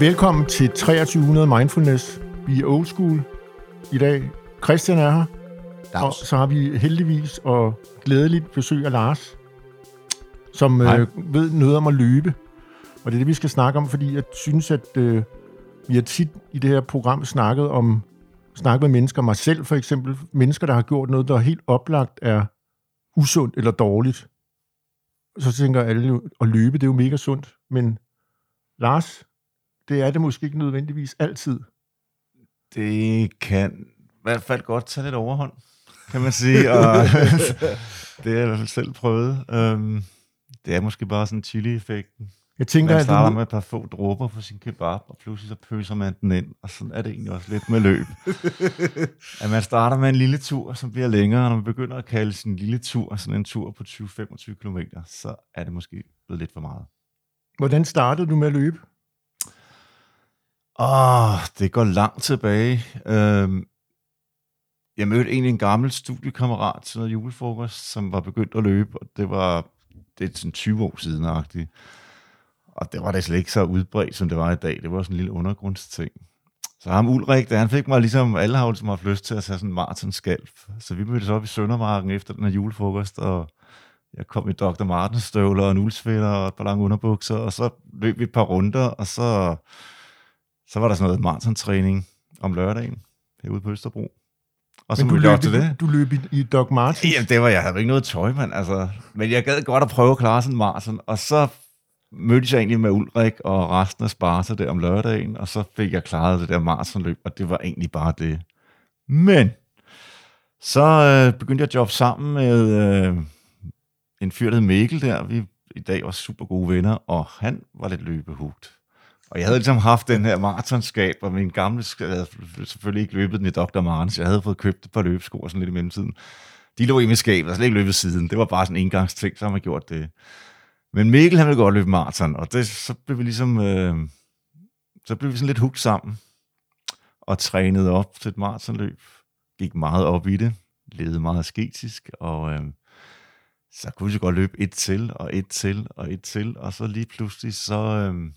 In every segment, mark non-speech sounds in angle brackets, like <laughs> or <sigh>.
Velkommen til 2300 Mindfulness. Vi er old school i dag. Christian er her. Dags. Og så har vi heldigvis og glædeligt besøg af Lars, som øh, ved noget om at løbe. Og det er det, vi skal snakke om, fordi jeg synes, at øh, vi har tit i det her program snakket om snakket med mennesker, mig selv for eksempel, mennesker, der har gjort noget, der helt oplagt er usundt eller dårligt. Så tænker alle jo, at løbe, det er jo mega sundt. Men Lars, det er det måske ikke nødvendigvis altid. Det kan i hvert fald godt tage lidt overhånd, kan man sige. <laughs> Og <laughs> det har jeg selv prøvet. Um, det er måske bare sådan chili-effekten. Jeg tænker, Man at starter du, med et par få dråber på sin kebab, og pludselig så pøser man den ind, og sådan er det egentlig også lidt med løb. <laughs> at man starter med en lille tur, som bliver længere, og når man begynder at kalde sin lille tur, sådan en tur på 20-25 km, så er det måske blevet lidt for meget. hvordan startede du med at løbe? Åh, det går langt tilbage. Øhm, jeg mødte egentlig en gammel studiekammerat til noget julefrokost, som var begyndt at løbe, og det var det er sådan 20 år siden -agtigt. Og det var da slet ikke så udbredt, som det var i dag. Det var sådan en lille undergrundsting. Så ham Ulrik, der, han fik mig ligesom, alle har som ligesom har haft lyst til at tage sådan en marathonskalp. Så vi mødtes op i Søndermarken efter den her julefrokost, og jeg kom i Dr. Martens støvler og en og et par lange underbukser, og så løb vi et par runder, og så, så var der sådan noget maratontræning om lørdagen herude på Østerbro. Og så Men du løb, til det. du, løb i, i Doc Martens. Jamen, det var, jeg havde ikke noget tøj, mand. Altså. Men jeg gad godt at prøve at klare sådan en maraton. Og så mødtes jeg egentlig med Ulrik og resten af Sparta der om lørdagen, og så fik jeg klaret det der maratonløb, og det var egentlig bare det. Men så øh, begyndte jeg at jobbe sammen med øh, en fyr, der hed Mikkel der. Vi i dag var super gode venner, og han var lidt løbehugt. Og jeg havde ligesom haft den her maratonskab, og min gamle, jeg havde selvfølgelig ikke løbet den i Dr. Martens. Jeg havde fået købt et par løbesko og sådan lidt i mellemtiden. De lå i mit skab, og slet ikke løbet siden. Det var bare sådan en engangsting, så har man gjort det. Men Mikkel, han ville godt løbe maraton, og det, så blev vi ligesom, øh, så blev vi sådan lidt hugt sammen, og trænede op til et maratonløb. Gik meget op i det, levede meget asketisk, og øh, så kunne vi så godt løbe et til, og et til, og et til, og så lige pludselig, så, øh,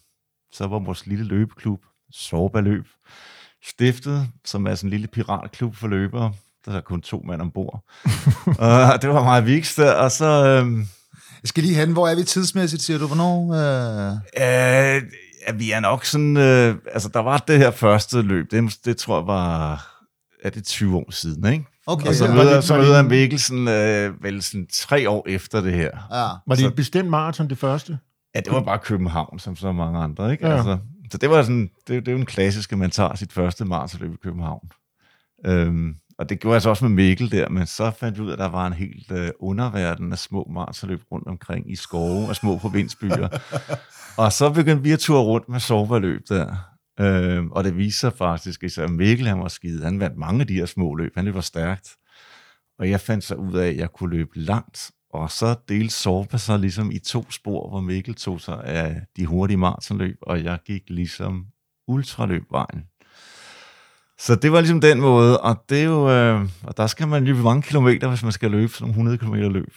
så var vores lille løbeklub, Sorba Løb, stiftet, som er sådan en lille piratklub for løbere. Der er kun to mand ombord. <laughs> og det var meget vigtigt, og så... Øh, Jeg skal lige hen, hvor er vi tidsmæssigt, siger du? Hvornår? Øh... Øh, ja, vi er nok sådan... Øh, altså, der var det her første løb. Det, det tror jeg var... Er det 20 år siden, ikke? Okay, Og så ja. Møder, det- så møder jeg Mikkelsen øh, vel sådan tre år efter det her. ja. Var det så- et bestemt maraton, det første? Ja, det var bare København, som så mange andre, ikke? Ja. Altså, så det var sådan, det, det er jo en klassisk, at man tager sit første maratonløb i København. Øhm, og det gjorde jeg så også med Mikkel der, men så fandt vi ud af, at der var en helt øh, underverden af små maratonløb rundt omkring i skove og små provinsbyer. <laughs> og så begyndte vi at ture rundt med soverløb der. Øhm, og det viste sig faktisk, at Mikkel han var skide. Han vandt mange af de her små løb. Han løber stærkt. Og jeg fandt så ud af, at jeg kunne løbe langt. Og så delte Sorpa sig ligesom i to spor, hvor Mikkel tog sig af de hurtige maratonløb, og jeg gik ligesom ultraløbvejen. Så det var ligesom den måde, og det er jo, øh, og der skal man løbe mange kilometer, hvis man skal løbe sådan 100 km løb.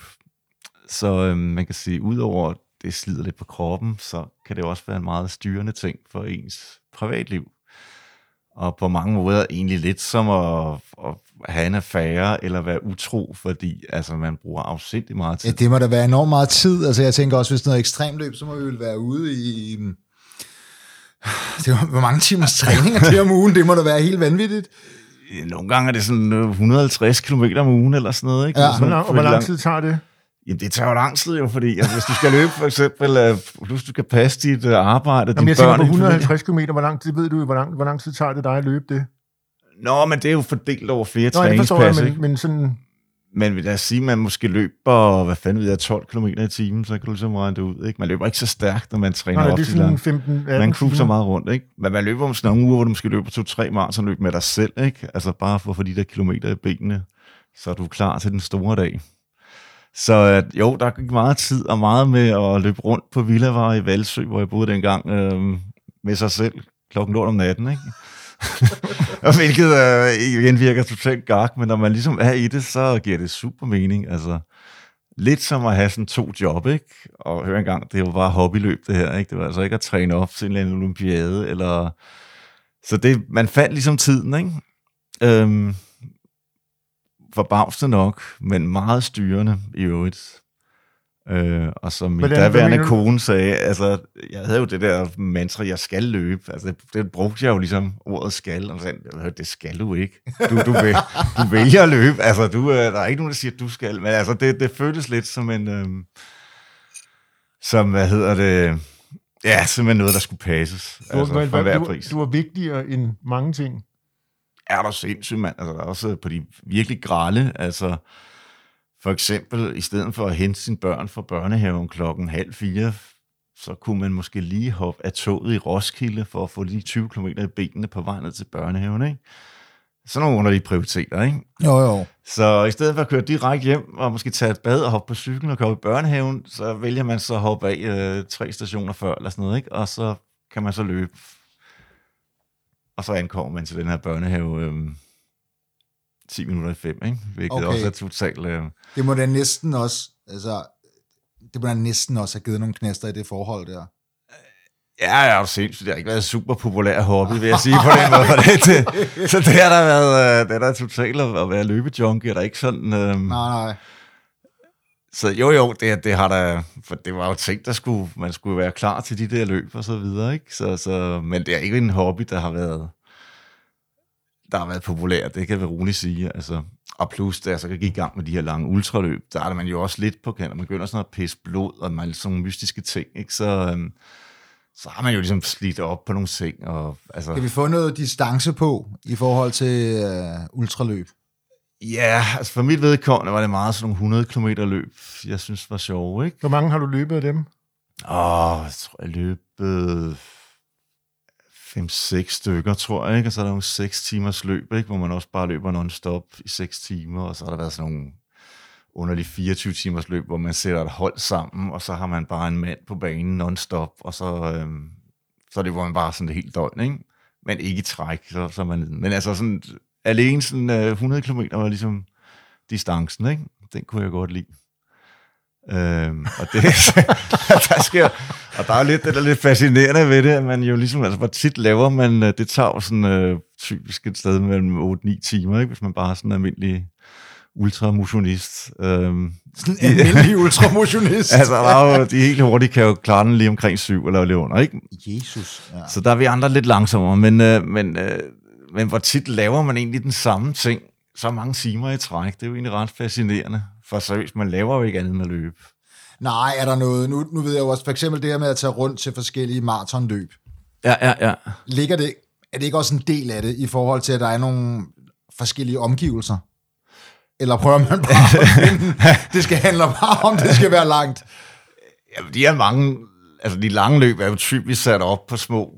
Så øh, man kan sige, udover at det slider lidt på kroppen, så kan det også være en meget styrende ting for ens privatliv. Og på mange måder egentlig lidt som at, at have en affære eller være utro, fordi altså, man bruger afsindig meget tid. ja, det må da være enormt meget tid. Altså, jeg tænker også, hvis det er noget ekstremløb, så må vi vel være ude i... <sighs> Det var, hvor mange timers <laughs> træning er det om ugen? Det må da være helt vanvittigt. Nogle gange er det sådan øh, 150 km om ugen eller sådan noget. Ikke? Ja. Sådan lang, og hvor lang tid tager det? Jamen, det tager jo lang tid jo, fordi altså, hvis du skal løbe for eksempel, øh, hvis du skal passe dit øh, arbejde, Jamen, dine jeg tænker børn... på din familie- 150 km, hvor lang tid ved du, hvor lang, hvor lang tid tager det dig at løbe det? Nå, men det er jo fordelt over flere Nå, det forstår jeg, træningspas, men, men sådan... Men lad os sige, at man måske løber, hvad fanden ved jeg, 12 km i timen, så kan du ligesom regne det ud, ikke? Man løber ikke så stærkt, når man træner Nej, op det er sådan lang. 15 18 Man cruiser meget rundt, ikke? Men man løber om sådan nogle uger, hvor du måske løber to-tre maratonløb med dig selv, ikke? Altså bare for at få de der kilometer i benene, så er du klar til den store dag. Så øh, jo, der gik meget tid og meget med at løbe rundt på Villavar i Valsø, hvor jeg boede dengang, øh, med sig selv klokken lort om natten, ikke? <laughs> hvilket øh, igen virker totalt gark, men når man ligesom er i det, så giver det super mening. Altså, lidt som at have sådan to job, ikke? Og hør engang, det var bare hobbyløb det her, ikke? Det var altså ikke at træne op til en eller anden olympiade, eller... Så det, man fandt ligesom tiden, ikke? Øhm, forbavsende nok, men meget styrende i øvrigt. Øh, og som min Hvordan- daværende kone sagde, altså, jeg havde jo det der mantra, jeg skal løbe. Altså, det, brugte jeg jo ligesom ordet skal, og så sagde jeg, det skal du ikke. Du, du, vil, du <laughs> vælger at løbe. Altså, du, øh, der er ikke nogen, der siger, at du skal. Men altså, det, det føltes lidt som en, øh, som, hvad hedder det, ja, simpelthen noget, der skulle passes. Du, Altså, var, for hver du, pris. du var vigtigere end mange ting. er der sindssygt, mand. Altså, der er også på de virkelig grælde, altså for eksempel, i stedet for at hente sine børn fra børnehaven klokken halv fire, så kunne man måske lige hoppe af toget i Roskilde for at få lige 20 km i benene på vej ned til børnehaven, ikke? Sådan nogle underlige prioriteter, ikke? Jo, jo. Så i stedet for at køre direkte hjem og måske tage et bad og hoppe på cyklen og komme i børnehaven, så vælger man så at hoppe af øh, tre stationer før eller sådan noget, ikke? Og så kan man så løbe. Og så ankommer man til den her børnehave øh, 10 minutter i fem, ikke? Hvilket Okay. også er totalt... Øh, Det må da næsten også, altså, det må da næsten også have givet nogle knæster i det forhold der. Ja, jeg er jo sindssygt. Det har ikke været super populær hobby, vil jeg sige på den måde. For <laughs> det, det, så det har der været, øh, det er da totalt at være løbejunkie, er der ikke sådan... Øh, Nej, nej. Så jo, jo, det, det har der, for det var jo ting, der skulle, man skulle være klar til de der løb og så videre, ikke? Så, så, men det er ikke en hobby, der har været, der har været populær, det kan vi roligt sige, altså. Og plus, da jeg så gik i gang med de her lange ultraløb, der er man jo også lidt på kant, og man begynder sådan at pisse blod, og man sådan nogle mystiske ting, ikke? Så, øhm, så har man jo ligesom slidt op på nogle ting, og altså... Kan vi få noget distance på i forhold til øh, ultraløb? Ja, altså for mit vedkommende var det meget sådan nogle 100 km løb, jeg synes var sjove, ikke? Hvor mange har du løbet af dem? Åh, jeg tror, jeg løbet 5-6 stykker, tror jeg, ikke? Og så er der nogle 6 timers løb, ikke? Hvor man også bare løber non-stop i 6 timer, og så har der været sådan nogle underlige 24 timers løb, hvor man sætter et hold sammen, og så har man bare en mand på banen non-stop, og så, øhm, så er det, hvor man bare sådan det helt døgn, ikke? Men ikke i træk, så, så man, men altså sådan, alene sådan øh, 100 km var ligesom distancen, ikke? Den kunne jeg godt lide. Øhm, og det, <laughs> der sker, og der er lidt, det der er lidt fascinerende ved det, at man jo ligesom, altså hvor tit laver man, øh, det tager jo sådan øh, typisk et sted mellem 8-9 timer, ikke? hvis man bare er sådan en almindelig ultramotionist. Øhm, Sådan en almindelig <laughs> ultramotionist. altså, der er jo, de helt hurtigt kan jo klare den lige omkring syv eller lidt under, ikke? Jesus. Ja. Så der er vi andre lidt langsommere, men, øh, men, øh, men hvor tit laver man egentlig den samme ting så mange timer i træk? Det er jo egentlig ret fascinerende. For seriøst, man laver jo ikke andet end at løbe. Nej, er der noget? Nu, nu ved jeg jo også, for eksempel det her med at tage rundt til forskellige maratonløb. Ja, ja, ja. Ligger det, er det ikke også en del af det, i forhold til, at der er nogle forskellige omgivelser? Eller prøver man bare at finde, <laughs> det skal handle bare om, det skal være langt? Ja, de er mange, altså de lange løb er jo typisk sat op på små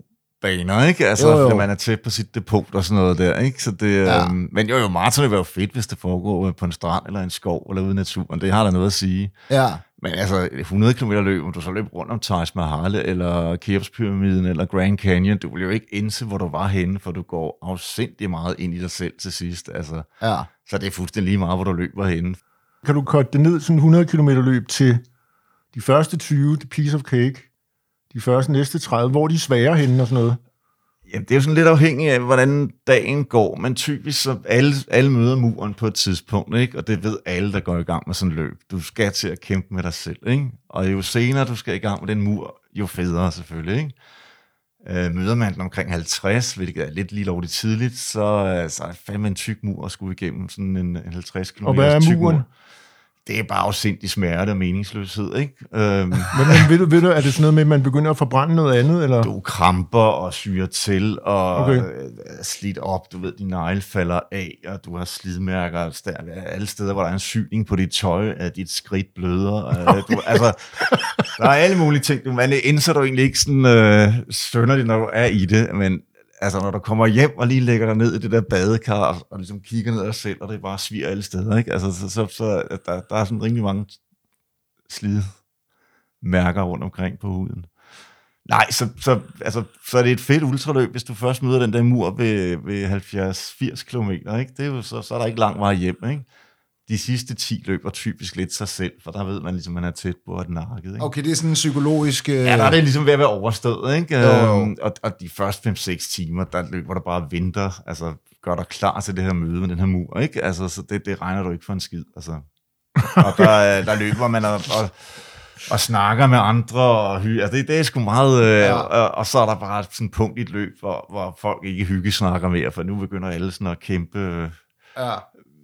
baner, ikke? Altså, Jo, jo. fordi man er tæt på sit depot og sådan noget der, ikke? Så det, Ja. øhm, men jo, jo, maraton vil jo fedt, hvis det foregår på en strand eller en skov eller ude i naturen. Det har der noget at sige. Ja, Men altså, 100 km løb, om du så løb rundt om Taj Mahal, eller Keops-pyramiden, eller Grand Canyon, du vil jo ikke indse, hvor du var henne, for du går afsindig meget ind i dig selv til sidst. Altså, ja. så det er fuldstændig lige meget, hvor du løber henne. Kan du korte det ned, sådan 100 km løb til de første 20, det piece of cake, de første næste 30, hvor er de svære henne og sådan noget? Jamen, det er jo sådan lidt afhængigt af, hvordan dagen går, men typisk så alle, alle møder muren på et tidspunkt, ikke? og det ved alle, der går i gang med sådan løb. Du skal til at kæmpe med dig selv, ikke? og jo senere du skal i gang med den mur, jo federe selvfølgelig. Ikke? Øh, møder man den omkring 50, hvilket er lidt lige lovligt tidligt, så, øh, så er det fandme en tyk mur at skulle igennem, sådan en, en 50 km Og hvad er tyk muren? mur. Det er bare afsindig smerte og meningsløshed, ikke? Øhm, Men, men ved, du, ved du, er det sådan noget med, at man begynder at forbrænde noget andet? Eller? du kramper og syrer til, og Okay. er slidt op, du ved, dine negle falder af, og du har slidmærker der, alle steder, hvor der er en syning på dit tøj, at dit skridt bløder. Okay. Du, altså, der er alle mulige ting. Du, man indser du egentlig ikke sådan øh, sønderligt, når du er i det, men altså, når du kommer hjem og lige lægger dig ned i det der badekar, og, og ligesom kigger ned ad dig selv, og det bare sviger alle steder, ikke? Altså, så, så, så der, der er sådan rimelig mange slidmærker rundt omkring på huden. Nej, så, så, altså, så er det et fedt ultraløb, hvis du først møder den der mur ved, ved 70-80 km, ikke? Det er jo, så, så er der ikke lang vej hjem, ikke? De sidste 10 løber typisk lidt sig selv, for der ved man ligesom, man er tæt på at nakket. Ikke? Okay, det er sådan en psykologisk... Øh... Ja, der er det ligesom ved at være overstået, ikke? Jo, jo. Øhm, Og, og de første 5-6 timer, der løber der bare venter, altså gør dig klar til det her møde med den her mur, ikke? Altså, så det, det regner du ikke for en skid, altså. <laughs> Og der, er- der løber man og, og, og snakker med andre, og hy, altså det, det er sgu meget, øh, Ja. og, og, så er der bare sådan et punkt i et løb, hvor, hvor folk ikke hyggesnakker mere, for nu begynder alle sådan at kæmpe øh, Ja.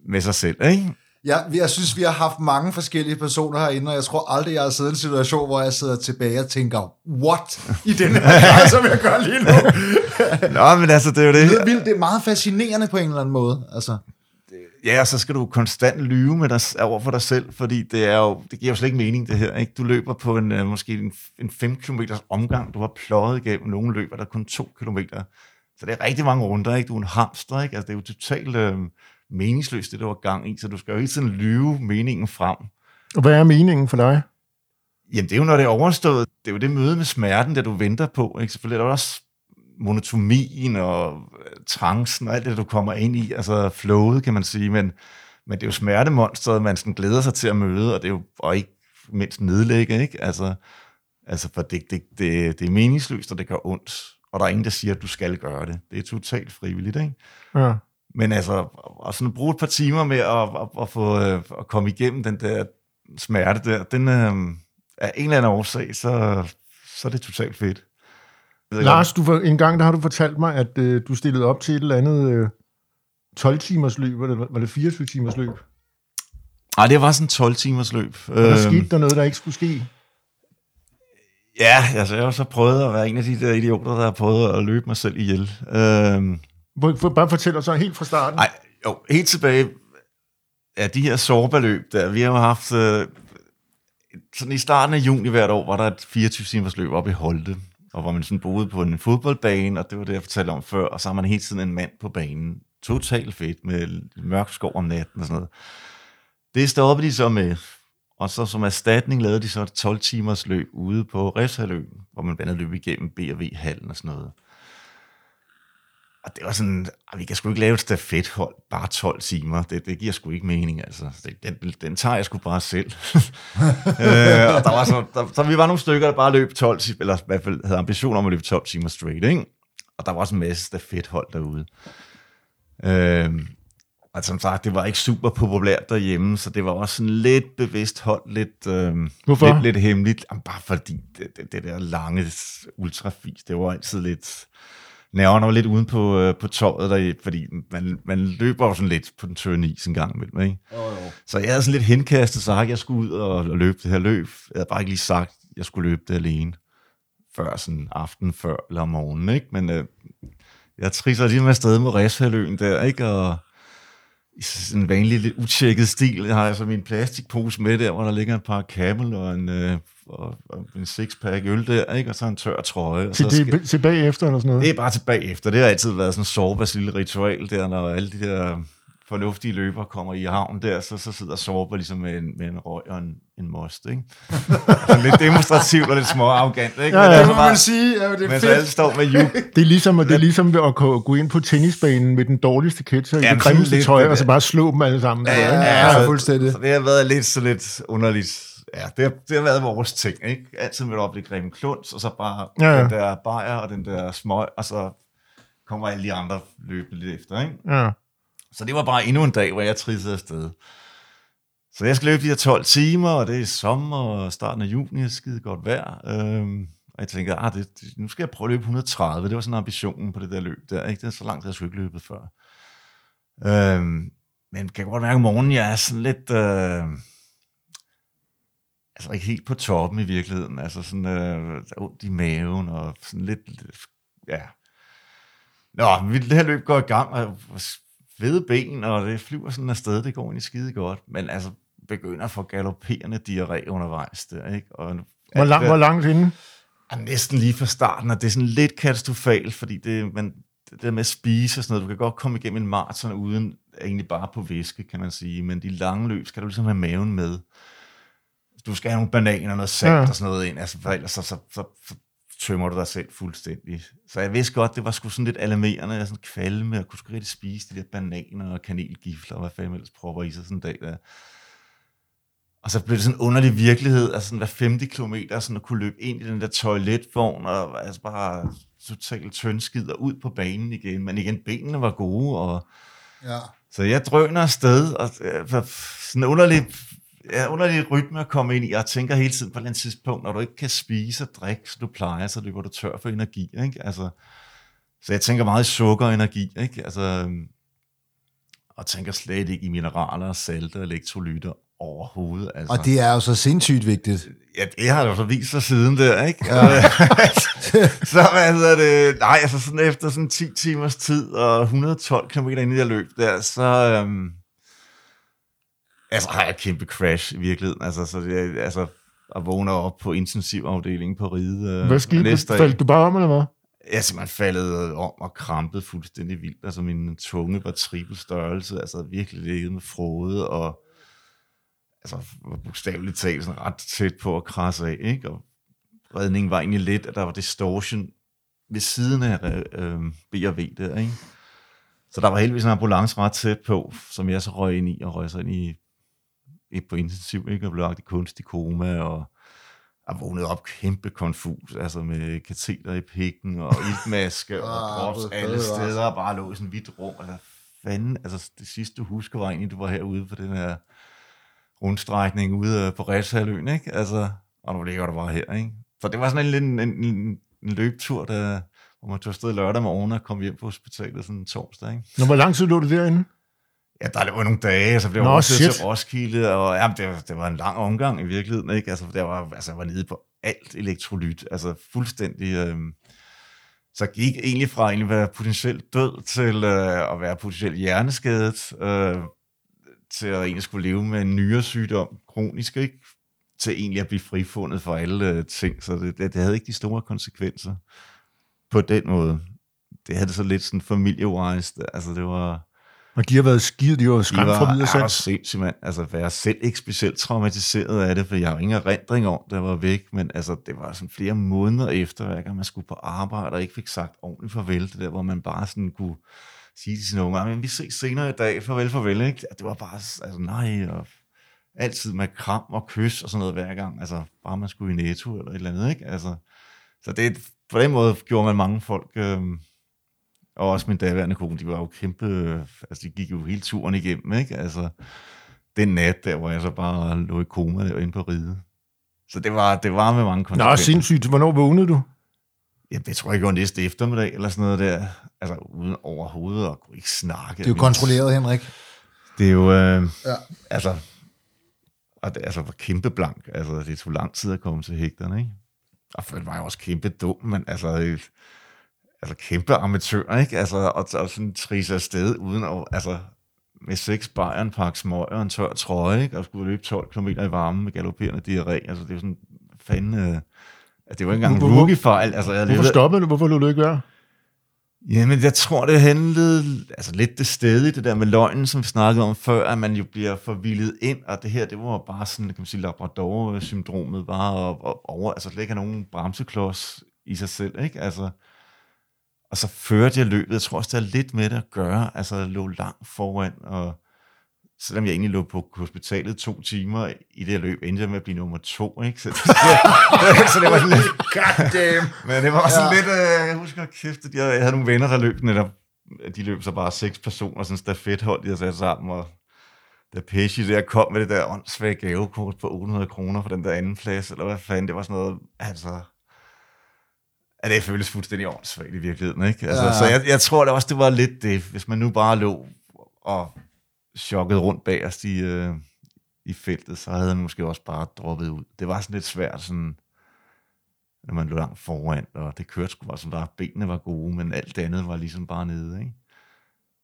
med sig selv, ikke? Ja, vi- jeg synes, vi har haft mange forskellige personer herinde, og jeg tror aldrig, jeg har siddet i en situation, hvor jeg sidder tilbage og tænker, what? I den her <laughs> grad, som jeg gør lige nu. Nå, men altså, det er jo det. Det er vildt, det er meget fascinerende på en eller anden måde. Altså, Ja, og så skal du konstant lyve med dig, over for dig selv, fordi det, er jo, det giver jo slet ikke mening, det her. Ikke? Du løber på en, øh, måske en, en 5 km omgang, du har pløjet igennem, nogle løber der er kun 2 km. Så det er rigtig mange runder, ikke? Du er en hamster, ikke? Altså, det er jo totalt øh, meningsløst, det du har gang i, så du skal jo hele tiden lyve meningen frem. Og hvad er meningen for dig? Jamen, det er jo, når det er overstået. Det er jo det møde med smerten, der du venter på. Ikke? Selvfølgelig er der også monotomien og øh, trancen og alt det, du kommer ind i. Altså flowet, kan man sige. Men, men det er jo smertemonstret, man sådan glæder sig til at møde, og det er jo og ikke mindst nedlægge. Ikke? Altså, altså for det, det, det, det er meningsløst, og det gør ondt. Og der er ingen, der siger, at du skal gøre det. Det er totalt frivilligt. Ikke? Ja. Men altså, at sådan bruge et par timer med at, at, at få øh, at komme igennem den der smerte der, den øh, af en eller anden årsag, så, så er det totalt fedt. Lars, du, for- en gang der har du fortalt mig, at øh, du stillede op til et eller andet øh, 12-timers løb, var det, var det 24-timers løb? om- Ej, det var sådan en 12 timers løb. Og der skete der noget, der ikke skulle ske? Ja, altså jeg har så prøvet at være en af de der idioter, der har prøvet at løbe mig selv ihjel. Øh, Bare fortæl os så helt fra starten. Nej, jo, helt tilbage af de her sårbeløb der, vi har jo haft, øh, sådan i starten af juni hvert år, var der et 24 timers løb op i Holte, og hvor man sådan boede på en fodboldbane, og det var det, jeg fortalte om før, og så har man hele tiden en mand på banen. Totalt fedt, med mørk skov om natten og sådan noget. Det stoppede de så med, og så som erstatning lavede de så et 12 timers løb ude på Refshaløen, hvor man blandt andet løb igennem B&V-hallen og sådan noget. Og det var sådan, "Ah, vi kan sgu ikke lave et stafethold, bare 12 timer. Det, det giver sgu ikke mening, altså. Det, den, den tager jeg sgu bare selv. <laughs> øh, og der var så, der, så vi var nogle stykker, der bare løb 12 timer, eller i hvert fald havde ambition om at løbe 12 timer straight, ikke? Og der var også en masse stafethold derude. Øh, og som sagt, det var ikke super populært derhjemme, så det var også sådan lidt bevidst hold, lidt, øh, Hvorfor? lidt, lidt hemmeligt. Jamen, bare fordi det, det, det der lange ultrafis, det var altid lidt nerverne var lidt uden på, øh, på tøjet, der, fordi man, man løber jo sådan lidt på den tørre is en gang imellem, ikke? jo, jo. Så jeg havde sådan lidt henkastet sagt, at jeg skulle ud og, og løbe det her løb. Jeg havde bare ikke lige sagt, at jeg skulle løbe det alene. Før sådan aften før eller om morgenen, ikke? Men øh, jeg trisser lige med afsted med Ræshaløen der, ikke? Og i sådan en vanlig, lidt utjekket stil, jeg har jeg så min plastikpose med der, hvor der ligger et par camel og en, øh, og, og en sixpack øl der, ikke? Og så en tør trøje. Og Til, så det, til bagefter eller sådan noget? det er bare tilbage efter. Det har altid været sådan en lille ritual der, når alle de der fornuftige løber kommer i havn der, så, så sidder Sorber ligesom med en, med en røg og en, en most, ikke? <laughs> så lidt demonstrativt og lidt små arrogant, ikke? Ja, ja. det er Det så må man sige. Ja, det er men så alle fedt. står med juk. Det er ligesom, det er ligesom at gå ind på tennisbanen med den dårligste ketcher i Jamen, det sådan grimmeste tøj, det og så bare slå dem alle sammen. Ja, ikke? ja, så- fuldstændig. Så det har været lidt så lidt underligt. Ja, det har, det har været vores ting, ikke? Altid med op i Grimme Kluns, og så bare Ja, ja. den der bajer og den der smøg, og så kommer alle de andre løbende lidt efter, ikke? Ja. Så det var bare endnu en dag, hvor jeg trissede afsted. Så jeg skal løbe de her 12 timer, og det er sommer og starten af juni, er skide godt vejr. Øhm, og jeg tænkte, ah, det, det, nu skal jeg prøve at løbe 130. Det var sådan ambitionen på det der løb der. Ikke? Det er så langt, jeg skulle ikke løbet før. Øhm, men kan jeg godt mærke, at morgenen, jeg er sådan lidt... Øh, altså ikke helt på toppen i virkeligheden. Altså sådan øh, der er ondt i maven, og sådan lidt... lidt ja. Nå, vi- det her løb går i gang, og fede ben, og det flyver sådan afsted, det går egentlig skide godt, men altså begynder at få galopperende diarré undervejs der, ikke? Og Hvor, lang, hvor langt inden? er næsten lige fra starten, og det er sådan lidt katastrofalt, fordi det, man, det der med at spise og sådan noget, du kan godt komme igennem en maraton uden egentlig bare på væske, kan man sige, men de lange løb skal du ligesom have maven med. Du skal have nogle bananer og noget salt ja. og sådan noget ind, altså for ellers så, så, så, så tømmer du dig selv fuldstændig. Så jeg vidste godt, det var sgu sådan lidt alarmerende, jeg sådan kvalme, og kunne sgu rigtig spise de der bananer og kanelgifler, og hvad fanden ellers propper i sig sådan en dag der. Og så blev det sådan en underlig virkelighed, altså sådan hver 50 kilometer, sådan at kunne løbe ind i den der toiletvogn, og altså bare totalt tyndskid og ud på banen igen. Men igen, benene var gode, og Ja. så jeg drøner afsted, og øh, sådan en underlig, ja, underlig rytme at komme ind i. Jeg tænker hele tiden på et eller andet tidspunkt, når du ikke kan spise og drikke, som du plejer, så løber du tør for energi. Ikke? Altså, så jeg tænker meget i sukker og energi. Ikke? Altså, øhm, og tænker slet ikke i mineraler salte og elektrolytter overhovedet. Altså. Og det er jo så sindssygt vigtigt. Ja, det har jo så vist sig siden der, ikke? Ja. <laughs> så hedder det? Nej, altså sådan efter sådan 10 timers tid og 112 km ind i det løb der, så... Øhm, altså har jeg kæmpe crash i virkeligheden. Altså, så det, altså at vågne op på intensivafdelingen på ride. Øh, Hvad skete næste. Faldt du bare om, eller hvad? Jeg er simpelthen faldet om og krampet fuldstændig vildt. Altså min tunge var trippel størrelse, altså virkelig ligget med frode, og altså var bogstaveligt talt sådan ret tæt på at krasse af, ikke? Og redningen var egentlig lidt, at der var distortion ved siden af øh, B&V der, ikke? Så der var heldigvis en ambulance ret tæt på, som jeg så røg ind i, og røg så ind i på intensiv, ikke? Og blev lagt i kunstig koma, og jeg vågnede op kæmpe konfus, altså med kateter i pikken og iltmaske <laughs> og Ah, drops hvor alle altså. steder, og bare lå i sådan et hvidt rum. Altså, fanden, altså det sidste du husker var egentlig, du var herude på den her rundstrækning ude øh, på Rætshaløen, ikke? Altså, og nu ligger du bare her, ikke? Så det var sådan en, lille- en, en, en løbetur, der, hvor man tog afsted lørdag morgen og kom hjem på hospitalet sådan en torsdag, ikke? Nå, hvor lang tid lå du derinde? Ja, der var nogle dage, så blev jeg også shit. til Roskilde, og jamen, det, var, det var en lang omgang i virkeligheden, ikke? Altså, der var, altså, jeg var nede på alt elektrolyt, altså fuldstændig... Øh, så gik egentlig fra egentlig at være potentielt død til øh, at være potentielt hjerneskadet, øh, til at egentlig skulle leve med en nyresygdom, kronisk, ikke? Til egentlig at blive frifundet for alle øh, ting, så det, det, det havde ikke de store konsekvenser på den måde. Det havde det så lidt sådan familie-wise, altså det var... Og de har været skide, de været skræmt fra videre Det var selv. sindssygt, mand. Altså, jeg er selv ikke specielt traumatiseret af det, for jeg har ingen erindring om, det var væk, men altså, det var sådan flere måneder efter, hver gang man skulle på arbejde, og ikke fik sagt ordentligt farvel, det der, hvor man bare sådan kunne sige til sine unger, men vi ses senere i dag, farvel, farvel, ikke? Det var bare, altså nej, og altid med kram og kys og sådan noget hver gang, altså bare man skulle i netto eller et eller andet, ikke? Altså, så det, på den måde gjorde man mange folk, øh, og også min daværende kone, de var jo kæmpe, altså de gik jo hele turen igennem, ikke? Altså, den nat der, hvor jeg så bare lå i koma der inde på ride. Så det var, det var med mange Nå, konsekvenser. sindssygt. Hvornår vågnede du? Ja, det tror jeg ikke var næste eftermiddag, eller sådan noget der. Altså, uden overhovedet at kunne ikke snakke. Det er jo kontrolleret, Henrik. Det er jo, øh, Ja. altså, og det altså, var kæmpe blank. Altså, det tog lang tid at komme til hægterne, ikke? Og for det var jeg også kæmpe dum, men altså, øh, altså kæmpe amatør, ikke? Altså, og, og sådan trise afsted uden at, altså, med seks bajer, en pakke smøger og en tør trøje, ikke? Og skulle løbe 12 km i varmen med galopperende diarré. Altså, det er jo sådan, fanden, øh, at det var ikke engang en rookie-fejl. Altså, jeg Hvorfor levede- stoppede du? Hvorfor lå du ikke være? Jamen, jeg tror, det handlede altså lidt det sted i det der med løgnen, som vi snakkede om før, at man jo bliver forvildet ind, og det her, det var bare sådan, kan man sige, Labrador-syndromet, bare at, at over, altså slet ikke have nogen bremseklods i sig selv, ikke? Altså, og så førte jeg løbet, jeg tror også, det har lidt med det at gøre, altså jeg lå langt foran, og selvom jeg egentlig lå på hospitalet to timer i det løb, endte jeg med at blive nummer to, ikke? Så, <laughs> så det var sådan lidt, God damn. men det var også Ja. lidt, øh, jeg husker kæft, at jeg, jeg havde nogle venner, der løb netop, de løb så bare seks personer, sådan stafethold, de havde sat sammen, og da Pesci der kom med det der åndssvage gavekort på 800 kroner for den der anden plads, eller hvad fanden, det var sådan noget, altså, at det føles fuldstændig åndssvagt i virkeligheden, ikke? Altså, Ja. Så jeg, jeg tror det også, det var lidt det, hvis man nu bare lå og chokket rundt bagerst i, øh, i feltet, så havde han måske også bare droppet ud. Det var sådan lidt svært, sådan, når man lå langt foran, og det kørte sgu bare som der, benene var gode, men alt det andet var ligesom bare nede, ikke?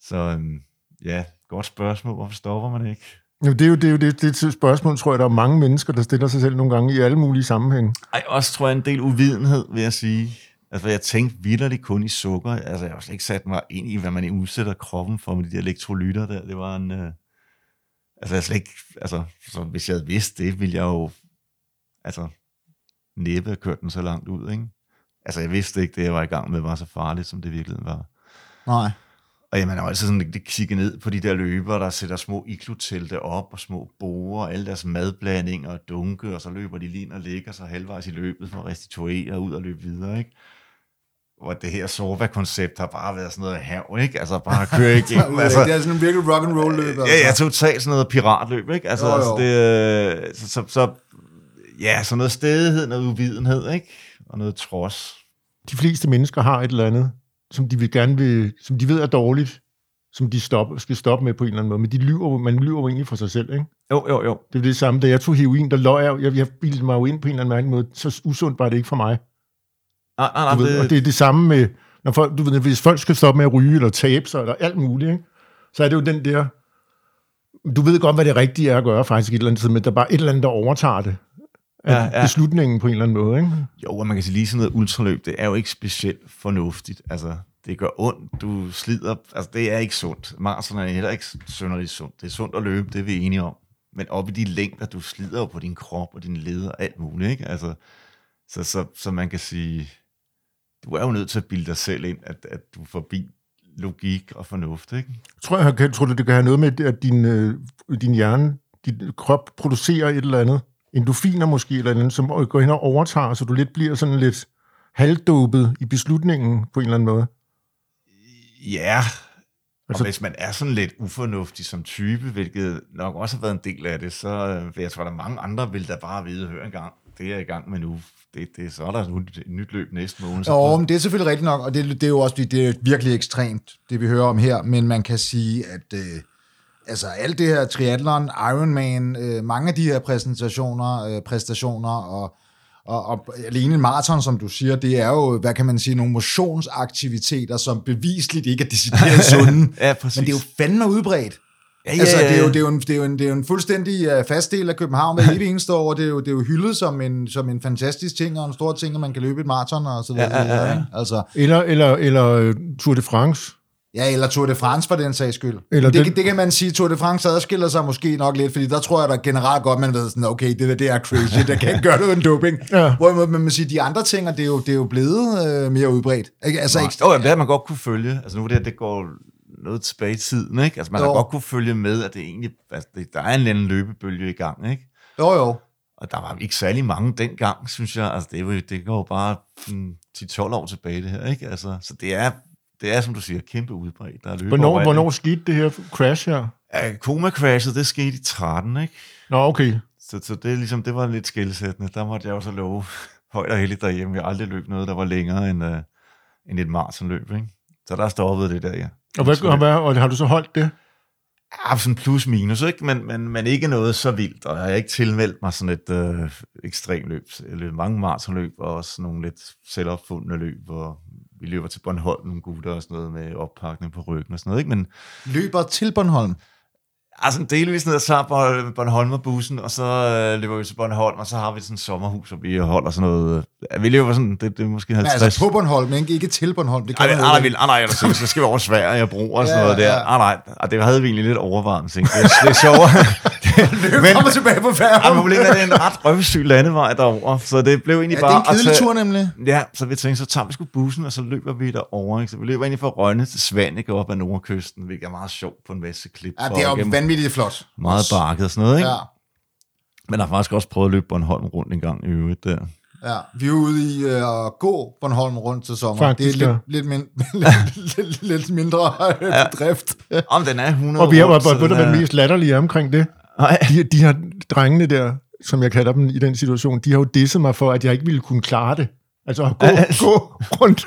Så øhm, ja, godt spørgsmål, hvorfor stopper man ikke? Jamen, det er jo det, er jo det, det er et spørgsmål, tror jeg, der er mange mennesker, der stiller sig selv nogle gange i alle mulige sammenhænge. Ej, også tror jeg en del uvidenhed, vil jeg sige. Altså, jeg tænkte vidderligt kun i sukker. Altså, jeg har slet ikke sat mig ind i, hvad man udsætter kroppen for med de der elektrolytter der. Det var en... Øh... Altså, jeg slet ikke... Altså, så hvis jeg havde vidst det, ville jeg jo... Altså, næppe have kørt den så langt ud, ikke? Altså, jeg vidste ikke, det jeg var i gang med, var så farligt, som det virkelig var. Nej. Og jamen, jeg var altid sådan lidt kigge ned på de der løbere, der sætter små iglotelte op, og små borer, og alle deres madblandinger og dunke, og så løber de lige ind og ligger sig halvvejs i løbet for at restituere og ud og løbe videre, ikke? Hvor det her Sorva-koncept har bare været sådan noget hav, ikke? Altså bare køre <laughs> igennem. altså, det er sådan en virkelig rock and roll løb. Altså. Ja, jeg totalt sådan noget piratløb, ikke? Altså, Jo, jo. altså det, øh, så, så, så, ja, sådan noget stedighed, noget uvidenhed, ikke? Og noget trods. De fleste mennesker har et eller andet, som de vil gerne vil, som de ved er dårligt, som de stop, skal stoppe med på en eller anden måde. Men de lyver, man lyver jo egentlig for sig selv, ikke? Jo, jo, jo. Det er det samme, da jeg tog heroin, der løg jeg, jeg, jeg bildte mig jo ind på en eller anden måde. Så usundt var det ikke for mig. Nej, nej, nej, Du ved, det, og det er det samme med, når folk, du ved, hvis folk skal stoppe med at ryge, eller tabe sig, eller alt muligt, ikke? så er det jo den der, du ved godt, hvad det rigtige er at gøre faktisk et eller andet sted, men der er bare et eller andet, der overtager det. Ja, Ja, ja. Beslutningen på en eller anden måde, ikke? Jo, og man kan sige lige sådan noget ultraløb, det er jo ikke specielt fornuftigt. Altså, det gør ondt, du slider, altså det er ikke sundt. Marathon er heller ikke synderligt sundt. Det er sundt at løbe, det er vi enige om. Men op i de længder, du slider jo på din krop og din leder og alt muligt, ikke? Altså, så, så, så man kan sige, du er jo nødt til at bilde dig selv ind, at, at du forbi logik og fornuft, ikke? Tror, jeg, kan, tror du, det kan have noget med, at din, øh, din hjerne, din krop producerer et eller andet, endorfiner måske, eller andet, som går hen og overtager, så du lidt bliver sådan lidt halvdåbet i beslutningen på en eller anden måde. Ja, altså, og hvis man er sådan lidt ufornuftig som type, hvilket nok også har været en del af det, så øh, vil jeg tror, der er mange andre, vil der bare vide, hør en gang, det er jeg i gang med nu. Det, det, så er der et nyt, løb næste måned. Så Jo, men det er selvfølgelig rigtigt nok, og det, det er jo også det er virkelig ekstremt, det vi hører om her, men man kan sige, at øh, altså alt det her triathlon, Ironman, øh, mange af de her præsentationer, øh, præstationer og, og, og alene en maraton, som du siger, det er jo, hvad kan man sige, nogle motionsaktiviteter, som bevisligt ikke er decideret <laughs> sunde, Ja, præcis. men det er jo fandme udbredt. Ja, ja, Altså, det er, jo, det, er jo en, det, er jo en, det er jo en fuldstændig uh, fast del af København hver evig eneste år. Det er, jo, det er jo hyldet som en, som en fantastisk ting, og en stor ting, at man kan løbe et maraton og så videre. Ja, ja, ja, ikke? Altså, Eller, eller, eller øh, Tour de France. ja, eller Tour de France for den sags skyld. Eller det, den- det kan man sige, Tour de France adskiller sig måske nok lidt, fordi der tror jeg, der generelt godt, man ved sådan, okay, det der, det er crazy, der kan ikke gøre det uden doping. <laughs> Ja. Hvorimod man må sige, de andre ting, og det er jo, det er jo blevet øh, mere udbredt. Ikke? Altså, ikke, Jo, jamen, det har man godt kunne følge. Altså nu det, her, det går noget tilbage i tiden, ikke? Altså man Jo. har godt kunne følge med, at det egentlig, altså, det, der er en eller anden løbebølge i gang, ikke? jo, jo. Og der var ikke særlig mange dengang, synes jeg. Altså, det, jo- det går jo bare mm, 10-12 år tilbage, det her, ikke? Altså, så det er, det er, som du siger, kæmpe udbredt. Der er Hvornår, overalt, hvornår skete det her crash her? Ja, Koma-crashet, det skete i 13, ikke? Nå, okay. Så, så det, er ligesom, det var lidt skældsættende. Der måtte jeg jo så love <laughs> højt og heldigt derhjemme. Jeg har aldrig løbet noget, der var længere end, uh, end et maratonløb, ikke? Så der stoppede det der, ja. Og, hvad, og, hvad, og har du så holdt det? Ja, sådan plus minus, ikke? Men, men, men ikke noget så vildt, og jeg har ikke tilmeldt mig sådan et øh, ekstremt løb. Jeg mange maratonløb, og også nogle lidt selvopfundne løb, hvor vi løber til Bornholm, nogle gutter og sådan noget med oppakning på ryggen og sådan noget, ikke? Men Løber til Bornholm. Altså delvis ned og Born- Bornholmerbussen, og så øh, løber vi til Bornholm, og så har vi sådan et sommerhus, hvor vi holder sådan noget... Ja, vi løber sådan, det, det er måske 50... Ja, altså på Bornholm, men ikke, ikke til Bornholm. Det kan Ej, nej, nej, nej, nej, så skal vi over Sverige og Bro og sådan Ja, noget der. ja. Nej, nej, og det havde vi egentlig lidt overvarmt, tænkte jeg. Det er sjovere. Løb frem og tilbage på Ej, færgen. problemet er, at det er en ret røvsyg landevej derover, så det blev egentlig Ja, det bare... er en kedelig tur nemlig. Ja, så vi tænkte, så tager vi sgu bussen, og så løber vi derover. Ikke? Så vi løber egentlig fra Rønne til Svanike op ad Nordkysten, hvilket er meget sjovt på en masse klip. Ja, det er jo vanvittigt flot. Meget bakket og sådan noget, ikke? Ja, Ja. Men jeg har faktisk også prøvet at løbe Bornholm rundt en gang i øvrigt der. ja. Vi er ude i øh, at gå Bornholm rundt til sommer. Faktisk, det er ja. lidt, lidt, min, <laughs> lidt, lidt, lidt mindre øh, drift. Om den er 100 Og vi har været, ved den er- mest latterlige er omkring det? Nej. De, de her drengene der, som jeg kalder dem i den situation, de har jo disset mig for, at jeg ikke ville kunne klare det. Altså at gå, gå rundt.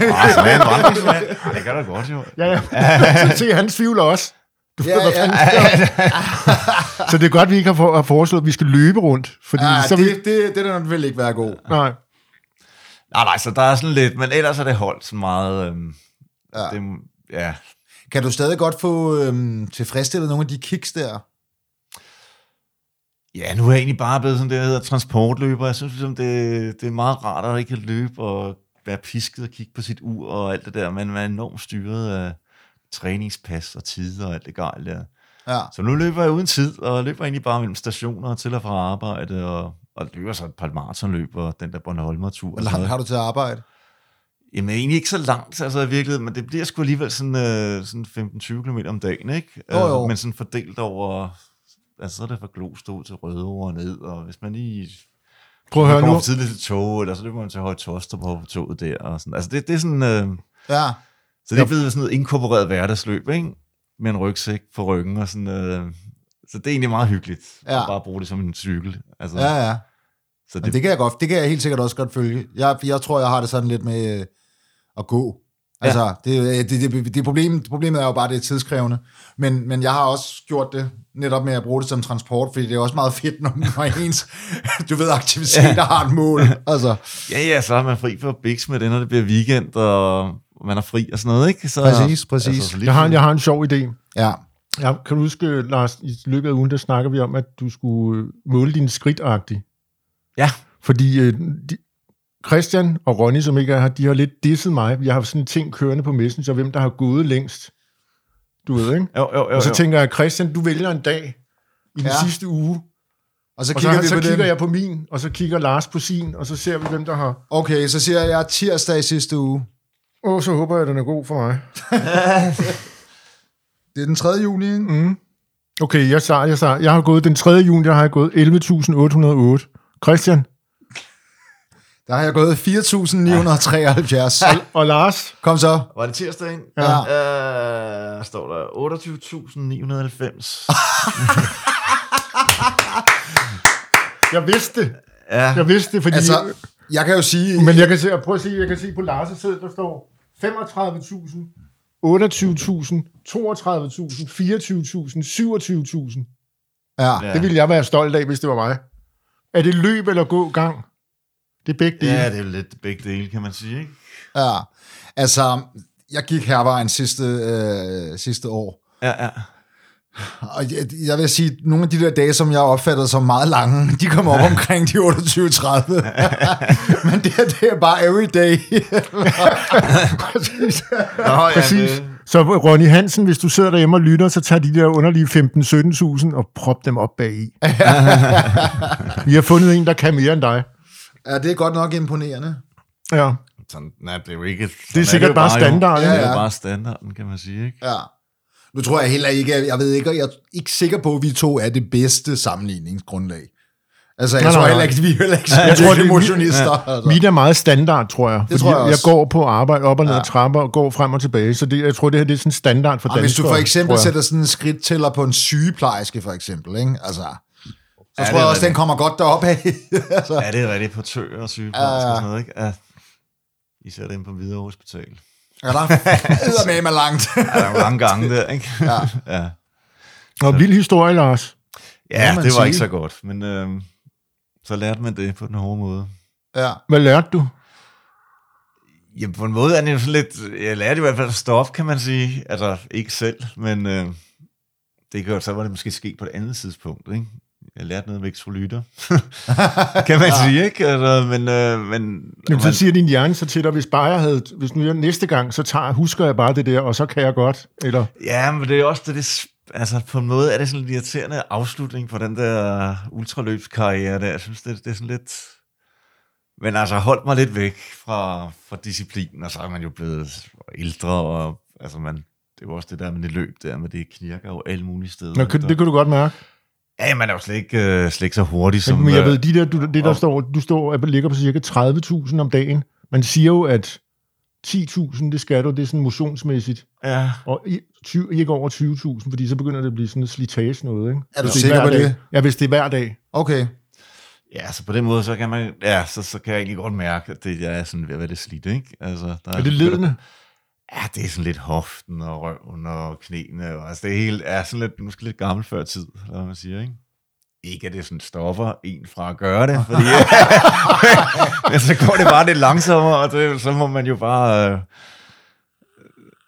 Ah, så er en vandringsmand. Det kan da godt, jo. Ja, ja. <laughs> Se, han tvivler også. Du ved, Ja, hvad ja. fanden sker. <laughs> Så det er godt, vi ikke har, for, har foreslået, at vi skal løbe rundt. Fordi Ja, så det, vi, det, det der vil ikke være god. nej. Nej, nej, så der er sådan lidt, men ellers er det holdt sådan meget... Øhm, Ja. det, ja. Kan du stadig godt få øhm, tilfredsstillet nogle af de kicks der? ja, nu er jeg egentlig bare blevet sådan det, der hedder transportløber. Jeg synes ligesom, det, det er meget rart at ikke løbe og være pisket og kigge på sit ur og alt det der, men man er enormt styret af træningspas og tider og alt det gejl der. Ja. Så nu løber jeg uden tid, og løber egentlig bare mellem stationer til og fra arbejde, og og løber så et par maratonløb, og den der Bornholmer-tur. Hvor langt har du til at arbejde? Jamen egentlig ikke så langt, altså i virkeligheden, men det bliver sgu alligevel sådan, øh, sådan 15-20 km om dagen, ikke? Jo, jo. Øh, men sådan fordelt over, altså så er det fra Glostrup ud til Rødovre og ned, og hvis man lige Prøv at høre kommer nu. tidligt til tog, eller så løber man til Høje Tostrup på toget der, og sådan. Altså det, det er sådan, øh, Ja. Så det er blevet sådan noget inkorporeret hverdagsløb, ikke? Med en rygsæk på ryggen og sådan, øh, så det er egentlig meget hyggeligt, Ja. at bare bruge det som en cykel. Altså, Ja, ja. så Det, det, det, kan jeg godt, det kan jeg helt sikkert også godt følge. Jeg, jeg tror, jeg har det sådan lidt med øh, at gå. Altså, ja. det, det, det, det problem, problemet er jo bare, at det er tidskrævende. Men, men jeg har også gjort det netop med at bruge det som transport, fordi det er også meget fedt, når, når ens, du ved, aktiviteter ja. har et mål. Altså, Ja, ja, så er man fri for biks med det, når det bliver weekend, og man er fri og sådan noget, ikke? Så, Præcis, præcis. så lige Jeg har, en- jeg har en sjov idé. ja. Ja, kan du huske, Lars, i løbet af ugen, der snakker vi om, at du skulle øh, måle dine skridtagtigt. Ja, Fordi øh, de, Christian og Ronny, som ikke er her, de har lidt disset mig. Jeg har sådan en ting kørende på Messenger, hvem der har gået længst. Du ved, ikke? jo, jo, jo. Og så jo. tænker jeg, Christian, du vælger en dag i den Ja. sidste uge, Og så og kigger så, vi så på kigger den. jeg på min, og så kigger Lars på sin, og så ser vi, hvem der har. Okay, så siger jeg tirsdag i sidste uge. Åh, så håber jeg, at den er god for mig. <laughs> Det er den 3. juni, ikke? Mm. Okay, jeg, sa, jeg, sa, jeg har gået den 3. juni, der har jeg gået 11.808. Christian Der har jeg gået 4.973. og Lars, Kom så. Var det tirsdagen? Ja. Øh, står der 28.990. <laughs> jeg vidste det. ja. Jeg vidste det, fordi... Altså, jeg kan jo sige... Men jeg kan se, prøv at se, jeg kan se på Lars' sæd, der står 35.000, 28.000, 32.000, 24.000, 27.000. Ja. Ja. Det ville jeg være stolt af, hvis det var mig. Er det løb eller gå gang? Det er begge dele. ja, det er lidt begge dele, kan man sige, ikke? Ja, altså, jeg gik hervejen sidste, øh, sidste år, Ja, ja. Og jeg, jeg vil sige, nogle af de der dage, som jeg opfattede som meget lange, <laughs> de kommer op omkring de 28-30. <laughs> Men det, her, det er bare every day. Præcis. <laughs> Nå, ja, Præcis. det- Så Ronny Hansen, hvis du sidder derhjemme og lytter, så tager de der underlige 15-17.000 og prop dem op bag i. Vi har fundet en, der kan mere end dig. ja, det er godt nok imponerende. Ja. Sådan, nej, det er jo ikke... Det er sikkert bare standard, Ja, ikke? Det er Ja. bare standarden, kan man sige, ikke? Ja. Nu tror jeg heller ikke, jeg ved ikke, jeg er ikke sikker på, at vi to er det bedste sammenligningsgrundlag. Altså, jeg Nej, tror nej, heller ikke, vi er heller ikke Jeg tror, det er motionister. Altså. Mit er meget standard, tror jeg. Fordi tror jeg også. jeg går på arbejde op og ned Ja. ad trapper og går frem og tilbage. Så det, jeg tror, det her det er sådan standard for Og hvis du danskere, for eksempel sætter sådan en skridttæller på en sygeplejerske, for eksempel, ikke? Altså, så Ja, tror det jeg også, den rigtigt. kommer godt derop af. <laughs> altså, Ja, det er rigtigt på tøer og sygeplejersker Ja. og sådan noget, ikke? Ja. Især den på Hvidovre Hospital. Ja, der <laughs> er med mig langt. Ja, der er jo mange gange der, ikke? Ja. <laughs> ja. Og vild historie, Lars. Ja, det var sige. ikke så godt, men øh, så lærte man det på den hårde måde. ja. Hvad lærte du? Jamen, på en måde er det jo sådan lidt... Jeg lærte i hvert fald stof, kan man sige. Altså, ikke selv, men øh, det gør, så var det måske sket på et andet tidspunkt, ikke? Jeg lærte noget om elektrolytter, <laughs> kan man sige, ikke? Altså, men, øh, men, Jamen, så man, siger din hjerne så til dig, hvis bare jeg havde, hvis nu jeg næste gang, så tager, husker jeg bare det der, og så kan jeg godt. Eller, ja, men det er også det, det, altså på en måde er det sådan en irriterende afslutning på den der ultraløbskarriere der. Jeg synes, det, det er sådan lidt... Men altså, holdt mig lidt væk fra, fra disciplinen, og så er man jo blevet ældre, og altså man, det er jo også det der med det løb der, med det knirker jo alle mulige steder. Nå, kan, det kan du godt mærke. Ja, man er jo slet ikke, øh, slet ikke så hurtig som... Men, jeg øh, ved, de der, du, det der og- står, du står, ligger på cirka 30.000 om dagen. Man siger jo, at 10.000, det skal du, det er sådan motionsmæssigt. Ja, Og i- 20, ikke over 20.000, fordi så begynder det at blive sådan en slitage noget, ikke? Er du Hvis det sikker hver på dag. det? Ja, hvis det er hver dag. Okay. ja, så på den måde, så kan man, ja, så, så kan jeg egentlig godt mærke, at det, jeg er sådan ved at være lidt slidt, ikke? Altså, der Er det ledende? Ja, det er sådan lidt hoften og røven og knæene. Og, altså, det er helt, er sådan lidt, måske lidt gammel før tid, hvad man siger, ikke? Ikke, at det sådan stopper en fra at gøre det, fordi <laughs> men så går det bare lidt langsommere, og det, så må man jo bare... Øh,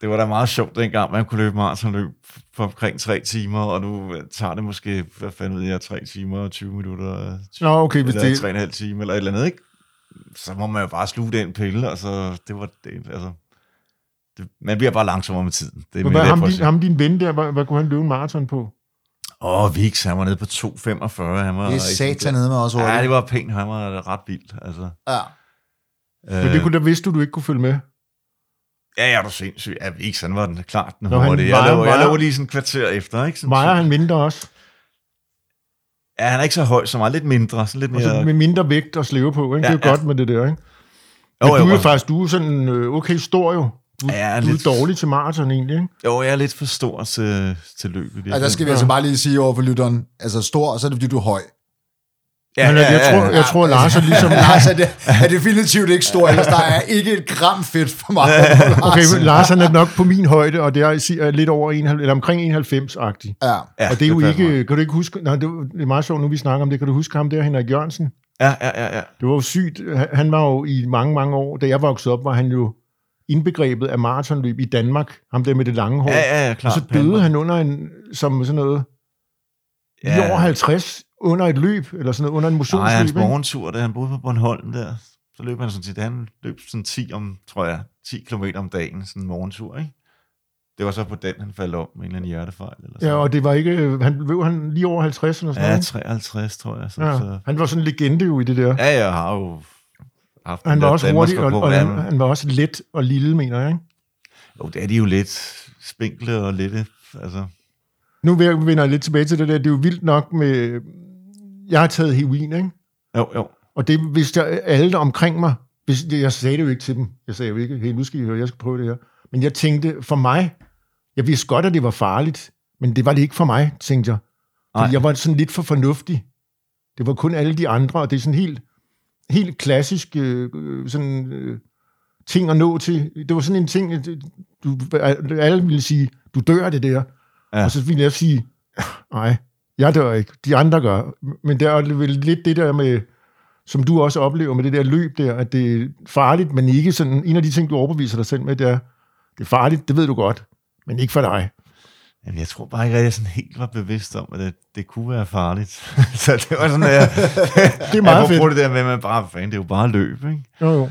det var da meget sjovt dengang, man kunne løbe maratonløb på omkring tre timer, og nu øh, tager det måske, hvad fanden ved jeg, tre timer og 20 minutter, øh, Nå, okay, hvis eller det... tre og en halv time, eller et eller andet, ikke? Så må man jo bare sluge den pille, og så, det var det, altså... Det, man bliver bare langsommere med tiden. Det er hvad, ham, din, ham din ven der, hvad, hvad kunne han løbe en maraton på? Åh, oh, Vix, han var nede på 2,45. Han var Det er satan nede med os Ja, det var pænt. Han var ret vildt. Altså. Ja. Men det kunne da vidste du, du ikke kunne følge med. Ja, ja, du er sindssyg. Ja, Vix, han var den klart den Nå, han hurtige. Jeg vejer- lå, jeg lå lige sådan et kvarter efter, ikke? Sådan, Vejer han mindre også? Ja, han er ikke så høj som mig. Lidt mindre. Sådan lidt Og så mere... med mindre vægt at slæve på, ikke? Ja, det er jo ja. godt med det der, ikke? Jo, Men du er jo, jo faktisk, du er sådan øh, okay stor jo. Du, Ja, du er lidt- dårlig til maraton egentlig, ikke? jo, jeg er lidt for stor til, til løbet. Og der skal vi altså bare lige sige over for lytteren, altså stor, så er det fordi, du er høj. Ja, Men ja, jeg, jeg, ja, tror, ja. jeg tror, Lars er ligesom... <laughs> Lars er, det, er definitivt ikke stor, ellers der er ikke et gram fedt for mig. <laughs> Okay, Lars han er nok på min højde, og det er, er lidt over 91, eller omkring 91-agtig. Ja. Ja, og det er jo passer ikke, mig. kan du ikke huske, nej, det, det er meget sjovt, nu vi snakker om det, kan du huske ham der, Henrik Jørgensen? Ja, ja, ja, ja. Det var jo sygt, Han- han var jo i mange, mange år, da jeg voksede op, var han jo indbegrebet af maratonløb i Danmark, ham der med det lange hår. Ja, ja, ja, og så døde han under en, som sådan noget, Ja. over 50, under et løb, eller sådan noget, under en Nej, motionsløb. hans ikke? morgentur, da han boede på Bornholm der, så løb han sådan set, han løb sådan 10 om, tror jeg, 10 km om dagen, sådan en morgentur, ikke? Det var så på den, han faldt om med en eller anden hjertefejl. Eller Ja, sådan. og det var ikke, han blev han lige over 50 eller sådan ja, noget. 53, tror jeg. Så, Ja, så. han var sådan en legende jo i det der. ja, jeg har jo haft Han var også hurtig, og, og han, han var også let og lille, mener jeg. Ikke? Jo, det er de jo lidt spinkle og lette. Altså, Nu vender jeg lidt tilbage til det der. Det er jo vildt nok med... Jeg har taget heroin, ikke? jo, jo. Og det vidste jeg, alle der omkring mig... Hvis, jeg sagde det jo ikke til dem. Jeg sagde jo ikke, hey, nu skal I høre, jeg skal prøve det her. Men jeg tænkte, for mig... Jeg vidste godt, at det var farligt, men det var det ikke for mig, tænkte jeg. Fordi jeg var sådan lidt for fornuftig. Det var kun alle de andre, og det er sådan helt, helt klassisk øh, øh, sådan, øh, ting at nå til. Det var sådan en ting, at du, alle ville sige, du dør det der. Ja. Og så ville jeg sige, nej, jeg dør ikke, de andre gør. Men der er vel lidt det der med, som du også oplever med det der løb der, at det er farligt, men ikke sådan, en af de ting, du overbeviser dig selv med, det er, det er farligt, det ved du godt, men ikke for dig. Jamen, jeg tror bare ikke, at jeg sådan helt var bevidst om, at det, det kunne være farligt. <laughs> så det var sådan, at <laughs> jeg, Det er meget jeg fedt. det der med, at man bare, fan, det er jo bare løb, ikke? Jo, jo.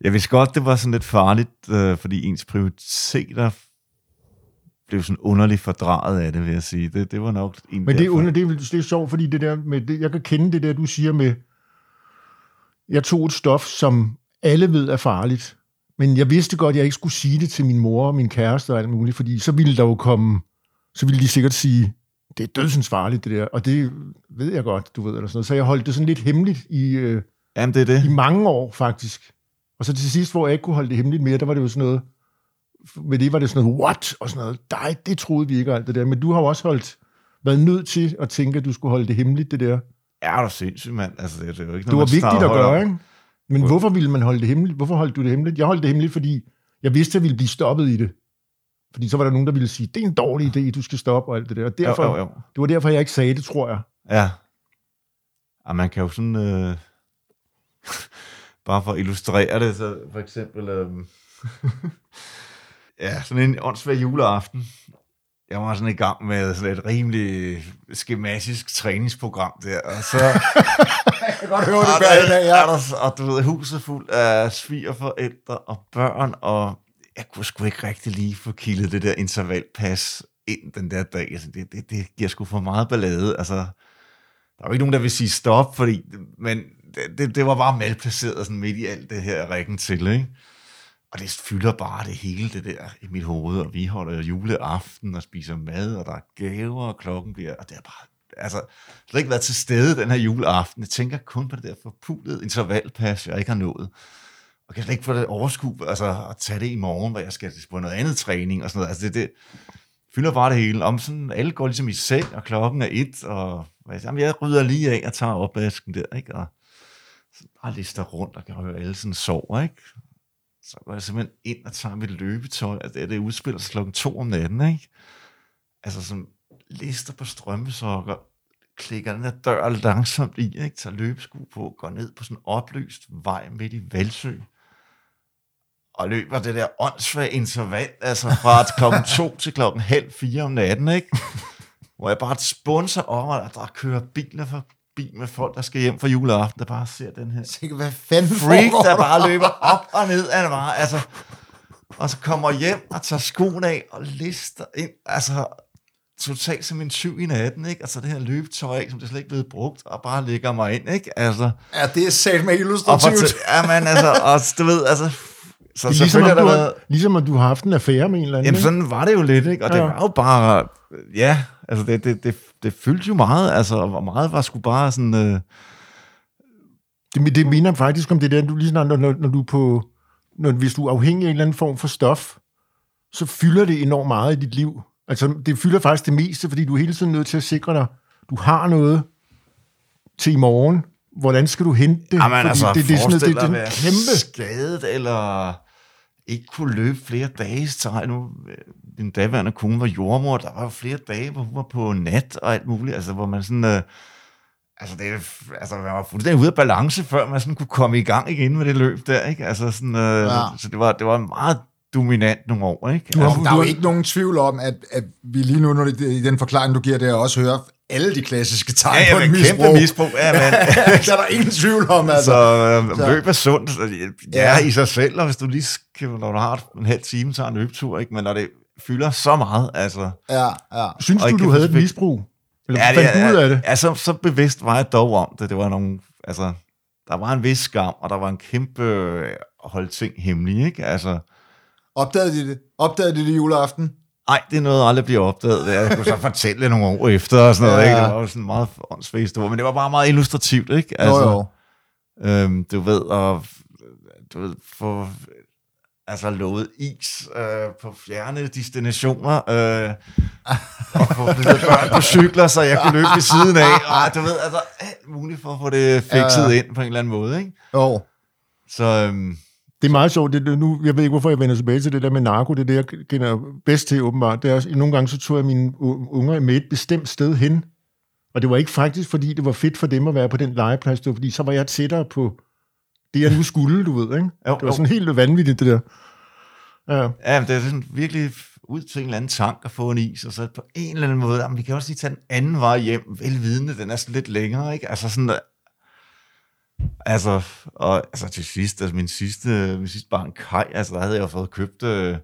Jeg vidste godt, det var sådan lidt farligt, øh, fordi ens prioriteter blev sådan underligt fordraget af det, vil jeg sige. Det, det var nok en Men det er, under, det, er, det er sjovt, fordi det der med, det, jeg kan kende det der, du siger med, jeg tog et stof, som alle ved er farligt, men jeg vidste godt, at jeg ikke skulle sige det til min mor og min kæreste og alt muligt, fordi så ville der jo komme, så ville de sikkert sige, det er dødsens farligt det der, og det ved jeg godt, du ved, eller sådan noget. Så jeg holdt det sådan lidt hemmeligt i, øh, Jamen, det er det. i mange år, faktisk. Og så til sidst, hvor jeg ikke kunne holde det hemmeligt mere, der var det jo sådan noget, med det var det sådan noget, what? Og sådan noget, nej, det troede vi ikke, alt det der. Men du har jo også holdt, været nødt til at tænke, at du skulle holde det hemmeligt, det der. Er du sindssyg, mand? Altså, det, det er jo ikke Det var noget, vigtigt at gøre, ikke? Men hvorfor ville man holde det hemmeligt? Hvorfor holdt du det hemmeligt? Jeg holdt det hemmeligt, fordi jeg vidste, at jeg ville blive stoppet i det. Fordi så var der nogen, der ville sige, det er en dårlig idé, du skal stoppe og alt det der. Og derfor, Jo, jo, jo. Det var derfor, jeg ikke sagde det, tror jeg. Ja. Og man kan jo sådan... Øh, <laughs> bare for at illustrere det, så for eksempel... Øh, <laughs> ja, sådan en åndssvær juleaften. Jeg var sådan i gang med sådan et rimelig skematisk træningsprogram der, og så... <laughs> Jeg kan godt høre det og, dag, der, ja. der, og du ved, huset fuld af svigerforældre og børn, og jeg kunne sgu ikke rigtig lige få kildet det der intervalpas ind den der dag. Altså, det, det, det giver sgu for meget ballade. Altså, der er jo ikke nogen, der vil sige stop, fordi, men det, det, det var bare malplaceret sådan midt i alt det her rækken til, ikke? Og det fylder bare det hele, det der i mit hoved, og vi holder juleaften og spiser mad, og der er gaver, og klokken bliver, og det er bare, altså, jeg har ikke været til stede den her juleaften. Jeg tænker kun på det der forpulede intervalpas, jeg ikke har nået jeg kan slet ikke få det overskud, altså at tage det i morgen, hvor jeg skal på noget andet træning og sådan noget. Altså det, det fylder bare det hele. Om sådan, alle går ligesom i seng, og klokken er et, og jamen, jeg rydder lige af og tager opvasken der, ikke? Og så bare lister rundt og kan høre alle sådan sover, ikke? Så går jeg simpelthen ind og tager mit løbetøj, altså det, det udspiller altså, sig klokken to om natten, ikke? Altså som lister på strømmesokker, klikker den der dør langsomt i, ikke? tager løbesko på, går ned på sådan en oplyst vej midt i Valsø, og løber det der åndssvage interval, altså fra klokken to <laughs> til klokken halv fire om natten, ikke? Hvor jeg bare spunser over, at der kører biler forbi med folk, der skal hjem for juleaften, der bare ser den her Tænker, hvad fanden freak, der bare løber op og ned af mig, altså, og så kommer hjem og tager skoen af og lister ind, altså, totalt som en syv i natten, ikke? Altså det her løbetøj, ikke? som det slet ikke blevet brugt, og bare lægger mig ind, ikke? Altså, Ja, det er sat med og illustrativt. for, ja, men altså, og du ved, altså, så Det er ligesom, har du der har, været, ligesom om du har haft en affære med en eller anden. jamen sådan var det jo lidt, ikke? Og det Ja. var jo bare, ja, altså det, det, det, det fyldte jo meget, altså, og meget var sgu bare sådan, øh, Det, det minder faktisk om det der, du lige snart, når, når, når du på, når, hvis du er afhængig af en eller anden form for stof, så fylder det enormt meget i dit liv. Altså, det fylder faktisk det meste, fordi du er hele tiden nødt til at sikre dig, du har noget til i morgen. Hvordan skal du hente det? Jamen, Fordi altså, det, det, er sådan, det, det er at være kæmpe... skadet, eller ikke kunne løbe flere dage. Så nu, øh, din daværende kone var jordmor, der var jo flere dage, hvor hun var på nat og alt muligt, altså hvor man sådan... Øh, altså, det, altså, man var fuldstændig ude af balance, før man sådan kunne komme i gang igen med det løb der, ikke? Altså sådan, øh, Ja. så det var, det var meget dominant nogle år, ikke? Du Altså, Der er jo ikke nogen tvivl om, at, at vi lige nu, når det, i den forklaring, du giver der, også hører alle de klassiske tegn ja, på ja, et men misbrug. kæmpe misbrug. Ja, men, <laughs> der er der ingen tvivl om, altså. Så, øh, Så- løb er sundt, ja, Ja. ja, i sig selv, og hvis du lige skal, når du har en halv time, tager en løbetur, ikke? men når det fylder så meget, altså... Ja, ja. Synes Og du, ikke du havde et misbrug? Eller Ja, fandt du ud af det? Ja, så, så bevidst var jeg dog om det. Det var nogle, altså, der var en vis skam, og der var en kæmpe øh, holde ting hemmelige, ikke? Altså, Opdagede de det? Opdagede de det juleaften? Nej, det er noget, der aldrig bliver opdaget. Jeg kunne så fortælle nogle år efter, og sådan noget, Ja. ikke? Det var jo sådan meget historie, men det var bare meget illustrativt, ikke? Altså, jo, jo. Øhm, du ved, og du ved, få altså lovet is øh, på fjerne destinationer, øh, og få børn på cykler, så jeg kunne løbe ved siden af, og du ved, altså alt muligt for at få det fikset Ja. ind på en eller anden måde, ikke? Jo. Så øhm, Det er meget sjovt. Det, nu, jeg ved ikke, hvorfor jeg vender tilbage til det der med narko. Det er det, jeg kender bedst til, åbenbart. Det er, også- nogle gange så tog jeg mine unger med et bestemt sted hen. Og det var ikke faktisk, fordi det var fedt for dem at være på den legeplads. Det var, fordi så var jeg tættere på det, jeg nu skulle, du ved. Ikke? Jo, det var jo. sådan helt vanvittigt, det der. Ja. ja, det er sådan virkelig ud til en eller anden tank at få en is, og så på en eller anden måde, jamen, vi kan også lige tage den anden vej hjem, velvidende, den er sådan lidt længere, ikke? Altså sådan, altså, og altså til sidst, altså min sidste, min sidste barn, Kai, altså der havde jeg jo fået købt øh,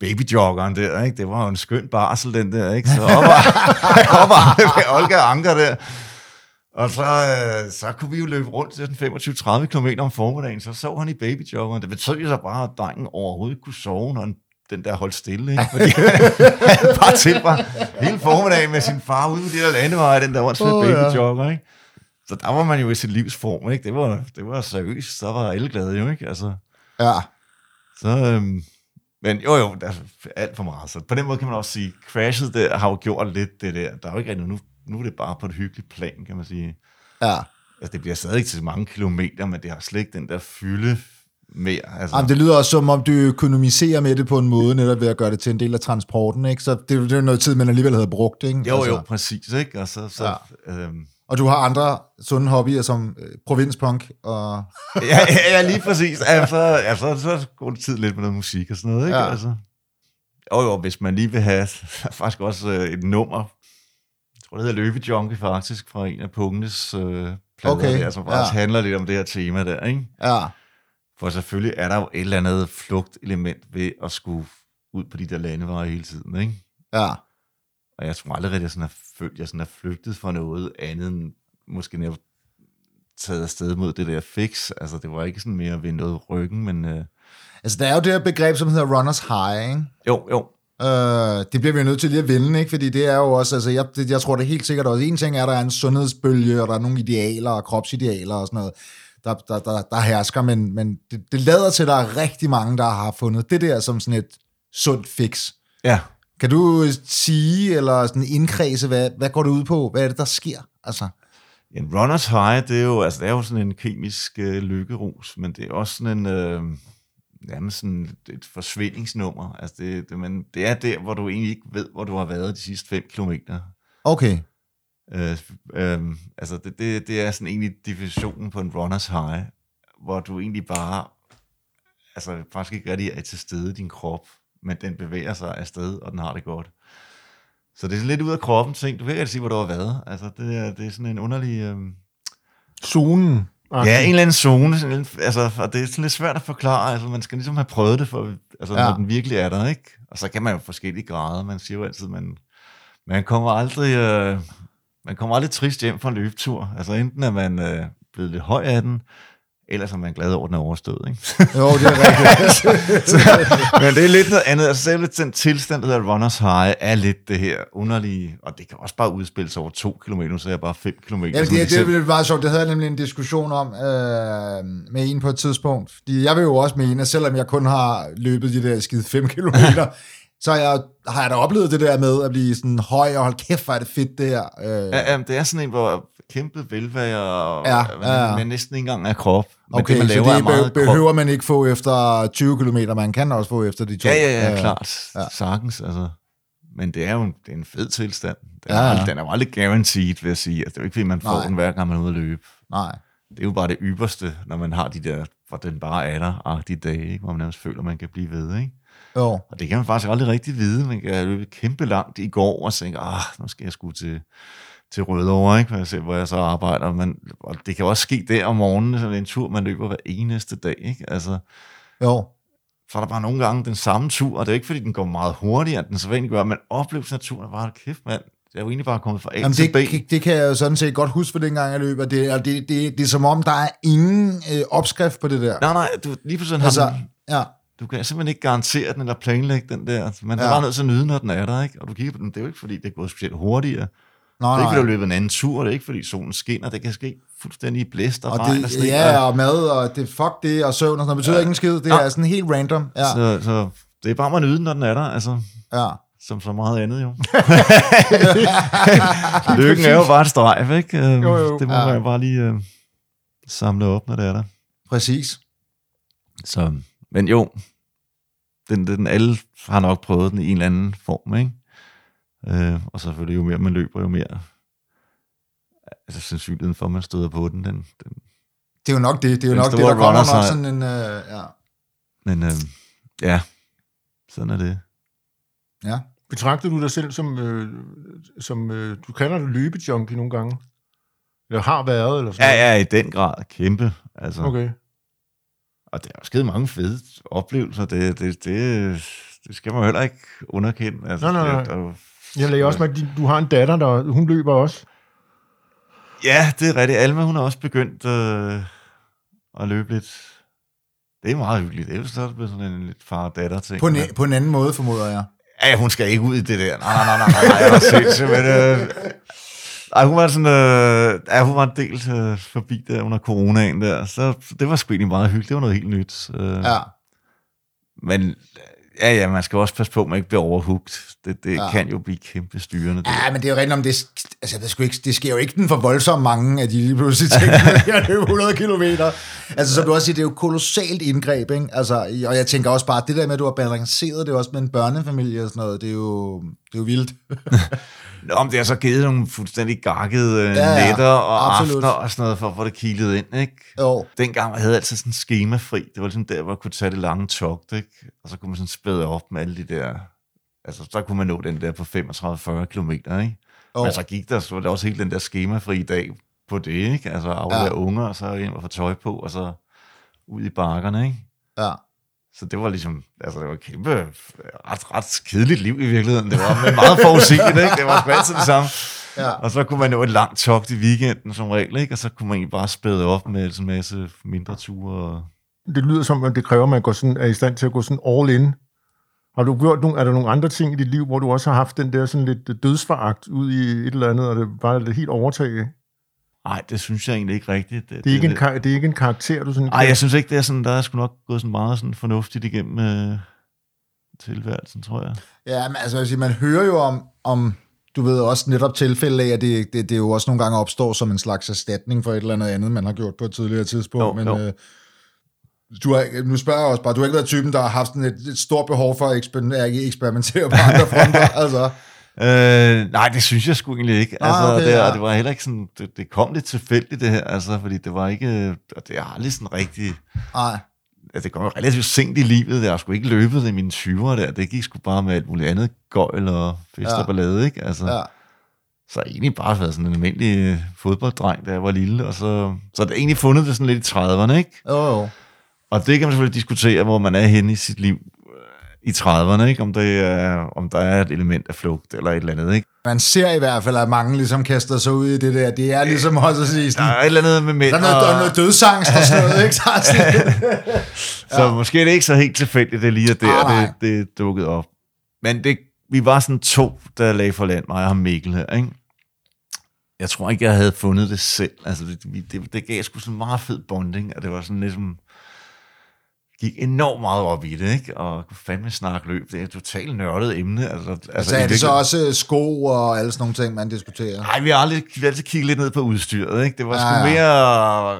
babyjoggeren der, ikke? Det var jo en skøn barsel, den der, ikke? Så op <laughs> og, op og Olga Anker der. Og så, øh, så kunne vi jo løbe rundt til sådan 25-30 km om formiddagen, så sov han i babyjoggeren. Det betød jo så bare, at drengen overhovedet ikke kunne sove, når han, den der holdt stille. Ikke? Fordi <laughs> han bare tilbragt hele formiddagen med sin far ude på de der landeveje, den der åndsfælde Åh, oh, babyjogger. Ikke? Så der var man jo i sit livsform. Ikke? Det, var, det var seriøst. Så var alle glade jo. Ikke? Altså, Ja. så, øhm, men jo jo, der er alt for meget. Så på den måde kan man også sige, crashet der har jo gjort lidt det der. Der er jo ikke rigtig nu, nu er det bare på et hyggeligt plan, kan man sige. Ja. Altså, det bliver stadig til mange kilometer, men det har slet ikke den der fylde mere. Altså, Jamen, det lyder også som om, du økonomiserer med det på en måde, netop ved at gøre det til en del af transporten, ikke? Så det, er det er noget tid, man alligevel havde brugt, ikke? jo, jo, præcis, ikke? Og så, så ja. øhm, Og du har andre sunde hobbyer som øh, provinspunk og... <laughs> ja, ja, ja, lige præcis. Altså, altså, så går det tid lidt med noget musik og sådan noget, ikke? Ja. Altså, jo, jo, hvis man lige vil have <laughs> faktisk også øh, et nummer, jeg tror, det hedder Løbejunkie faktisk, fra en af punkenes øh, plader Okay, der, som faktisk ja. handler lidt om det her tema der, ikke? Ja. For selvfølgelig er der jo et eller andet flugtelement ved at skulle ud på de der landeveje hele tiden, ikke? Ja. Og jeg tror aldrig, at jeg sådan har følt, jeg sådan har flygtet fra noget andet end måske når jeg taget afsted mod det der fix. Altså, det var ikke sådan mere ved noget ryggen, men øh, Altså, der er jo det her begreb, som hedder runners high, ikke? jo, jo. Øh, det bliver vi jo nødt til lige at vende, ikke? Fordi det er jo også, altså jeg, det, jeg tror det helt sikkert også, en ting er, at der er en sundhedsbølge, og der er nogle idealer og kropsidealer og sådan noget, der, der, der, der hersker, men, men det, det lader til, at der er rigtig mange, der har fundet det der som sådan et sundt fix. Ja. Kan du sige, eller sådan indkredse, hvad, hvad går det ud på? Hvad er det, der sker? Altså, En runners high, det er jo, altså, det er jo sådan en kemisk øh, lykkerus, men det er også sådan en, øh, nærmest sådan et forsvindingsnummer. Altså, det, det, men det er der, hvor du egentlig ikke ved, hvor du har været de sidste 5 kilometer. okay. Øh, øh, altså, det, det, det er sådan egentlig definitionen på en runners high, hvor du egentlig bare, altså faktisk ikke rigtig er til stede i din krop, men den bevæger sig afsted, og den har det godt. Så det er sådan lidt ud af kroppen ting. Du kan ikke sige, hvor du har været. Altså, det er, det er sådan en underlig... Øh, Zonen. Ja, en eller anden zone, sådan en, altså, og det er sådan lidt svært at forklare, altså man skal ligesom have prøvet det, for, altså, ja. når den virkelig er der, ikke? Og så kan man jo forskellige grader, man siger jo altid, man, man kommer aldrig, øh, man kommer aldrig trist hjem fra en løbetur. Altså enten er man øh, blevet lidt høj af den, ellers er man glad over, at den er overstået. Ikke? Jo, det er rigtigt. <laughs> så, men det er lidt noget andet. Altså selv den tilstand, der hedder runners high, er lidt det her underlige, og det kan også bare udspille sig over to kilometer, så er jeg bare fem kilometer. Ja, det, det, det er meget sjovt. Det havde jeg nemlig en diskussion om øh, med en på et tidspunkt. Fordi jeg vil jo også mene, at selvom jeg kun har løbet de der skide 5 <laughs> kilometer, så jeg, har jeg da oplevet det der med at blive sådan høj, og hold kæft, hvor er det fedt det her. Øh. Ja, ja, det er sådan en, hvor kæmpe velvære, og Ja, man, ja, man næsten ikke engang er krop. Men Okay, det, man så laver, det er meget be- krop. behøver man ikke få efter 20 km, man kan også få efter de to. Ja, ja, ja, klart. ja. Sagtens, altså. Men det er jo en, det er en fed tilstand. Den, Ja, ja, ja. den er jo aldrig guaranteed, vil jeg sige. Altså, det er jo ikke, fordi man får Nej. den hver gang, man er ude at løbe. Nej. Det er jo bare det ypperste, når man har de der, hvor den bare er der-agtige dage, ikke? hvor man nærmest føler, man kan blive ved. Ikke? Jo. Og det kan man faktisk aldrig rigtig vide. Man kan løbe kæmpe langt i går og tænke, ah, nu skal jeg sgu til, til Rødovre, ikke? Hvor, jeg ser, hvor jeg så arbejder. Men, og det kan også ske der om morgenen, så det er en tur, man løber hver eneste dag. Ikke? Altså, Jo. så er der bare nogle gange den samme tur, og det er ikke, fordi den går meget hurtigere, end den så vanligt gør, men oplevelsen af turen er bare, kæft mand, jeg er jo egentlig bare kommet fra A Jamen, til det, B. det, det kan jeg jo sådan set godt huske for dengang, jeg løber. Det, og det, det, det er som om, der er ingen øh, opskrift på det der. Nej, nej, du, lige pludselig altså, altså, ja. du kan simpelthen ikke garantere den, eller planlægge den der. Man er Ja. ja. bare nødt til at nyde, når den er der, ikke? Og du kigger på den, det er jo ikke, fordi det er gået specielt hurtigere. Nå, det er ikke, fordi nej. du løbet en anden tur, det er ikke, fordi solen skinner, det kan ske fuldstændig blæst og, Og regn og sne. ja, og mad, og det, fuck det, og søvn og sådan noget, betyder Ja. ikke en skid. Det Ja. er sådan helt random. Ja, så, så det er bare at nyde når den er der, altså, ja. som så meget andet jo. <laughs> Lykken er jo bare et strejf, ikke? Jo, jo. Det må Ja. man jo bare lige øh, samle op, når det er der. Præcis. Så, men jo, den, den, alle har nok prøvet den i en eller anden form, ikke? Øh, og selvfølgelig jo mere man løber, jo mere altså sandsynligheden for, at man støder på den. den, den Det er jo nok det. Det er jo Den nok det, store der kommer nok sådan en... Øh, ja. men øh, ja, sådan er det. ja. Betragter du dig selv som, øh, som øh, du kalder det løbejunkie nogle gange? Eller har været, eller sådan Ja, ja, i den grad kæmpe. Altså. Okay. Og der er jo sket mange fede oplevelser. Det, det, det, det skal man heller ikke underkende. Altså, Nej, nej, nej. Det, der, Jeg lagde også med, at du har en datter, der hun løber også. Ja, det er rigtigt. Alma, hun har også begyndt øh, at løbe lidt. Det er meget hyggeligt. Det er jo så er det blevet sådan en lidt far-datter-ting. På, en, på en anden måde, formoder jeg. Ja, hun skal ikke ud i det der. Nej, nej, nej, nej, nej, nej jeg var sindssygt, men... Øh, ej, hun var sådan, øh, ja, hun var en del øh, forbi der under coronaen der, så så det var sgu egentlig meget hyggeligt, det var noget helt nyt. Øh, Ja. Men ja, ja, man skal også passe på, at man ikke bliver overhugt. Det, det Ja. kan jo blive kæmpe styrende. Det. Ja, men det er jo rigtigt om det, altså, ved sgu ikke, det sker jo ikke den for voldsomt mange, at de lige pludselig tænker, at jeg løber 100 kilometer. Altså, som du også siger, det er jo kolossalt indgreb, ikke? Altså, og jeg tænker også bare, det der med, at du har balanceret det også med en børnefamilie og sådan noget, det er jo, det er jo vildt. <laughs> Nå, men det har så givet nogle fuldstændig gakkede øh, Ja, ja, nætter og absolut. aftener og sådan noget, for at få det kilet ind, ikke? Jo, Dengang jeg havde altid sådan skemafri. Det var ligesom der, hvor jeg kunne tage det lange togt, ikke? Og så kunne man sådan spæde op med alle de der... Altså, så kunne man nå den der på 35-40 kilometer, ikke? jo. Men så gik der, så var der også helt den der skemafri dag på det, ikke? Altså, aflevere ja. unger, og så ind og få tøj på, og så ud i bakkerne, ikke? ja. Så det var ligesom, altså det var et kæmpe, ret, ret kedeligt liv i virkeligheden. Det var men meget forudsigeligt, ikke? Det var sgu altid det samme. Ja. Og så kunne man nå et langt togt i weekenden som regel, ikke? Og så kunne man egentlig bare spæde op med en masse mindre ture. Det lyder som, at det kræver, at man går sådan, er i stand til at gå sådan all in. Har du gjort nogle, er der nogle andre ting i dit liv, hvor du også har haft den der sådan lidt dødsforagt ud i et eller andet, og det bare er lidt helt overtaget? Nej, det synes jeg egentlig ikke rigtigt. Det er ikke, en, kar- det er ikke en karakter, du sådan... Nej, jeg synes ikke, det er sådan, der er sgu nok gået sådan meget sådan fornuftigt igennem øh, tilværelsen, tror jeg. Ja, men altså, jeg sige, man hører jo om, om du ved også netop tilfælde af, at det, det, det jo også nogle gange opstår som en slags erstatning for et eller andet andet, man har gjort på et tidligere tidspunkt. Jo, men jo. Øh, du har, nu spørger jeg også bare, du har ikke været typen, der har haft sådan et, et stort behov for at eksper- ikke eksperimentere på andre fronter, <laughs> altså. Øh, nej, det synes jeg sgu egentlig ikke. Ah, Altså, okay, det, ja. det var heller ikke sådan, det, det kom lidt tilfældigt det her, altså, fordi det var ikke, og det er aldrig sådan rigtig, Nej, altså, det kom jo relativt sent i livet, jeg har sgu ikke løbet i mine 20'er der, det gik sgu bare med alt muligt andet gøjl og fest Ja. og ballade, ikke? Altså, ja. Så jeg egentlig bare været sådan en almindelig øh, fodbolddreng, da jeg var lille, og så, så det egentlig fundet det sådan lidt i 30'erne, ikke? Jo, jo. Og det kan man selvfølgelig diskutere, hvor man er henne i sit liv. I 30'erne, ikke? Om, det er, om der er et element af flugt eller et eller andet. Ikke? Man ser i hvert fald, at mange ligesom kaster sig ud i det der. Det er ligesom også at sige Der sådan, er et eller andet med mænd. der er noget, der er noget dødsangst og sådan noget, ikke? Så sådan- <laughs> <laughs> Så måske er det ikke så helt tilfældigt, det lige er der, Ah, det, det dukkede op. Men det, vi var sådan to, der lagde for land, mig og Mikkel her, ikke? Jeg tror ikke, jeg havde fundet det selv. Altså, det, det, det gav sgu sådan meget fed bonding, og det var sådan ligesom gik enormt meget op i det, ikke? Og fandme snakke løb. Det er et totalt nørdet emne. Altså, altså, Altså, er det så virkeligheden- også øh, sko og alle sådan nogle ting, man diskuterer? Nej, vi har aldrig, vi har altid kigget lidt ned på udstyret, ikke? Det var sgu Ja, ja. mere...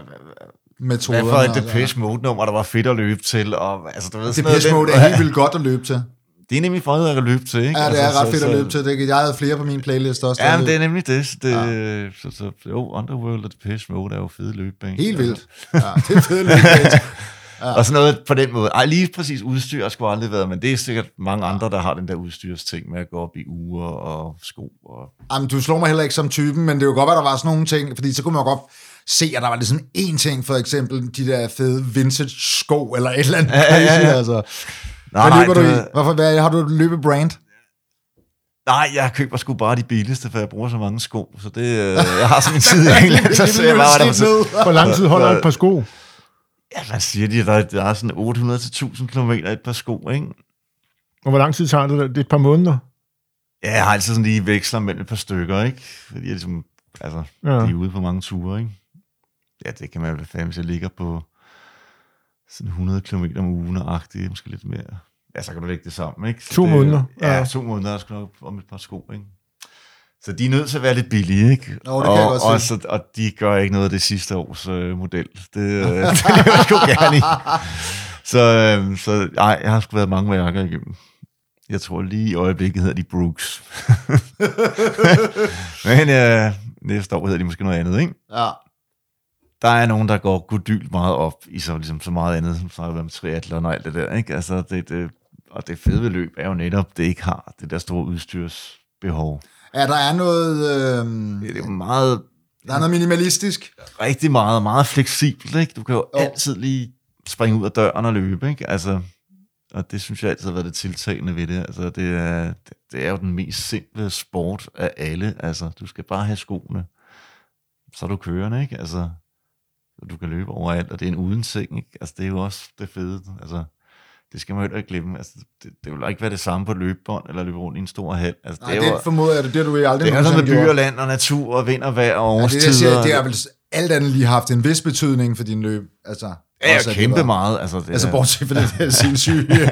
Metoderne. Hvad for et Depeche Mode-nummer, der var fedt at løbe til, og altså, du ved, Depeche noget, Mode er helt vildt godt at løbe til. Det er nemlig for at løbe til, ikke? Ja, det er Altså, ret så- fedt at så- løbe til. Det, jeg havde flere på min playlist også. Ja, men det er nemlig det. Så det ja. så, så, jo, Underworld og Depeche Mode er jo fede løbebane. Helt vildt. <laughs> Ja, det er fedt at løbe til. Ja. Og sådan noget på den måde. Ej, lige præcis udstyr har sgu aldrig været, men det er sikkert mange andre, der har den der udstyrsting med at gå op i uger og sko. Og... Jamen, du slår mig heller ikke som typen, men det er jo godt, at der var sådan nogle ting, fordi så kunne man jo godt se, at der var ligesom én ting, for eksempel de der fede vintage sko, eller et eller andet Ja, ja, ja, crazy, ja. altså. Nej, Hvad løber du det- i? Hvorfor, hvad, har du et løbebrand? Nej, jeg køber sgu bare de billigste, for jeg bruger så mange sko. Så det, øh, jeg har sådan en side i England, <laughs> så ser jeg bare, der er. Hvor lang tid holder et par sko? Ja, hvad siger de? Der, der er sådan 800-1000 km et par sko, ikke? Og hvor lang tid tager det? Det er et par måneder. Ja, jeg har altid sådan lige veksler mellem et par stykker, ikke? Fordi jeg ligesom, altså, Ja. de er ude på mange ture, ikke? Ja, det kan man vel fandme, hvis jeg ligger på sådan 100 km om ugen og agtigt, måske lidt mere. Ja, så kan du lægge det sammen, ikke? Så To det, måneder, Ja, ja. to måneder, der skal nok om et par sko, ikke? Så de er nødt til at være lidt billige, ikke? Jo, det kan jeg og, godt og, så, og de gør ikke noget af det sidste års øh, model. Det, øh, <laughs> det er jeg sgu gerne i. Så, øh, så ej, jeg har sgu været mange værker igennem. Jeg tror lige i øjeblikket hedder de Brooks. <laughs> Men øh, næste år hedder de måske noget andet, ikke? Ja. Der er nogen, der går godylt meget op i så, ligesom, så meget andet, som snakker om triathlon og alt det der, ikke? Altså, det, det, og det fede ved løb er jo netop, det ikke har det der store udstyrsbehov. Ja, der er noget, øh, Det er jo meget, der er noget minimalistisk. rigtig meget, meget fleksibelt, ikke? Du kan jo, jo. altid lige springe ud af døren og løbe, ikke? Altså, og det synes jeg altid har været det tiltagende ved det. Altså, det er, det, er jo den mest simple sport af alle. Altså, du skal bare have skoene. Så er du kørende, ikke? Altså, så du kan løbe overalt, og det er en uden seng, ikke? Altså, det er jo også det fede. Altså, det skal man jo heller ikke glemme. Altså, det, det vil ikke være det samme på løbebånd, eller løbe rundt i en stor hal. Altså, Nej, det det er jo, formoder jeg, det, det du aldrig det er sådan med by og land og natur og vind og vejr og Ja, det, årstider. siger, det har vel alt andet lige haft en vis betydning for din løb. Altså, Ja, også, det kæmpe var- meget. Altså, det Altså er- bortset fra det der <laughs> sindssyge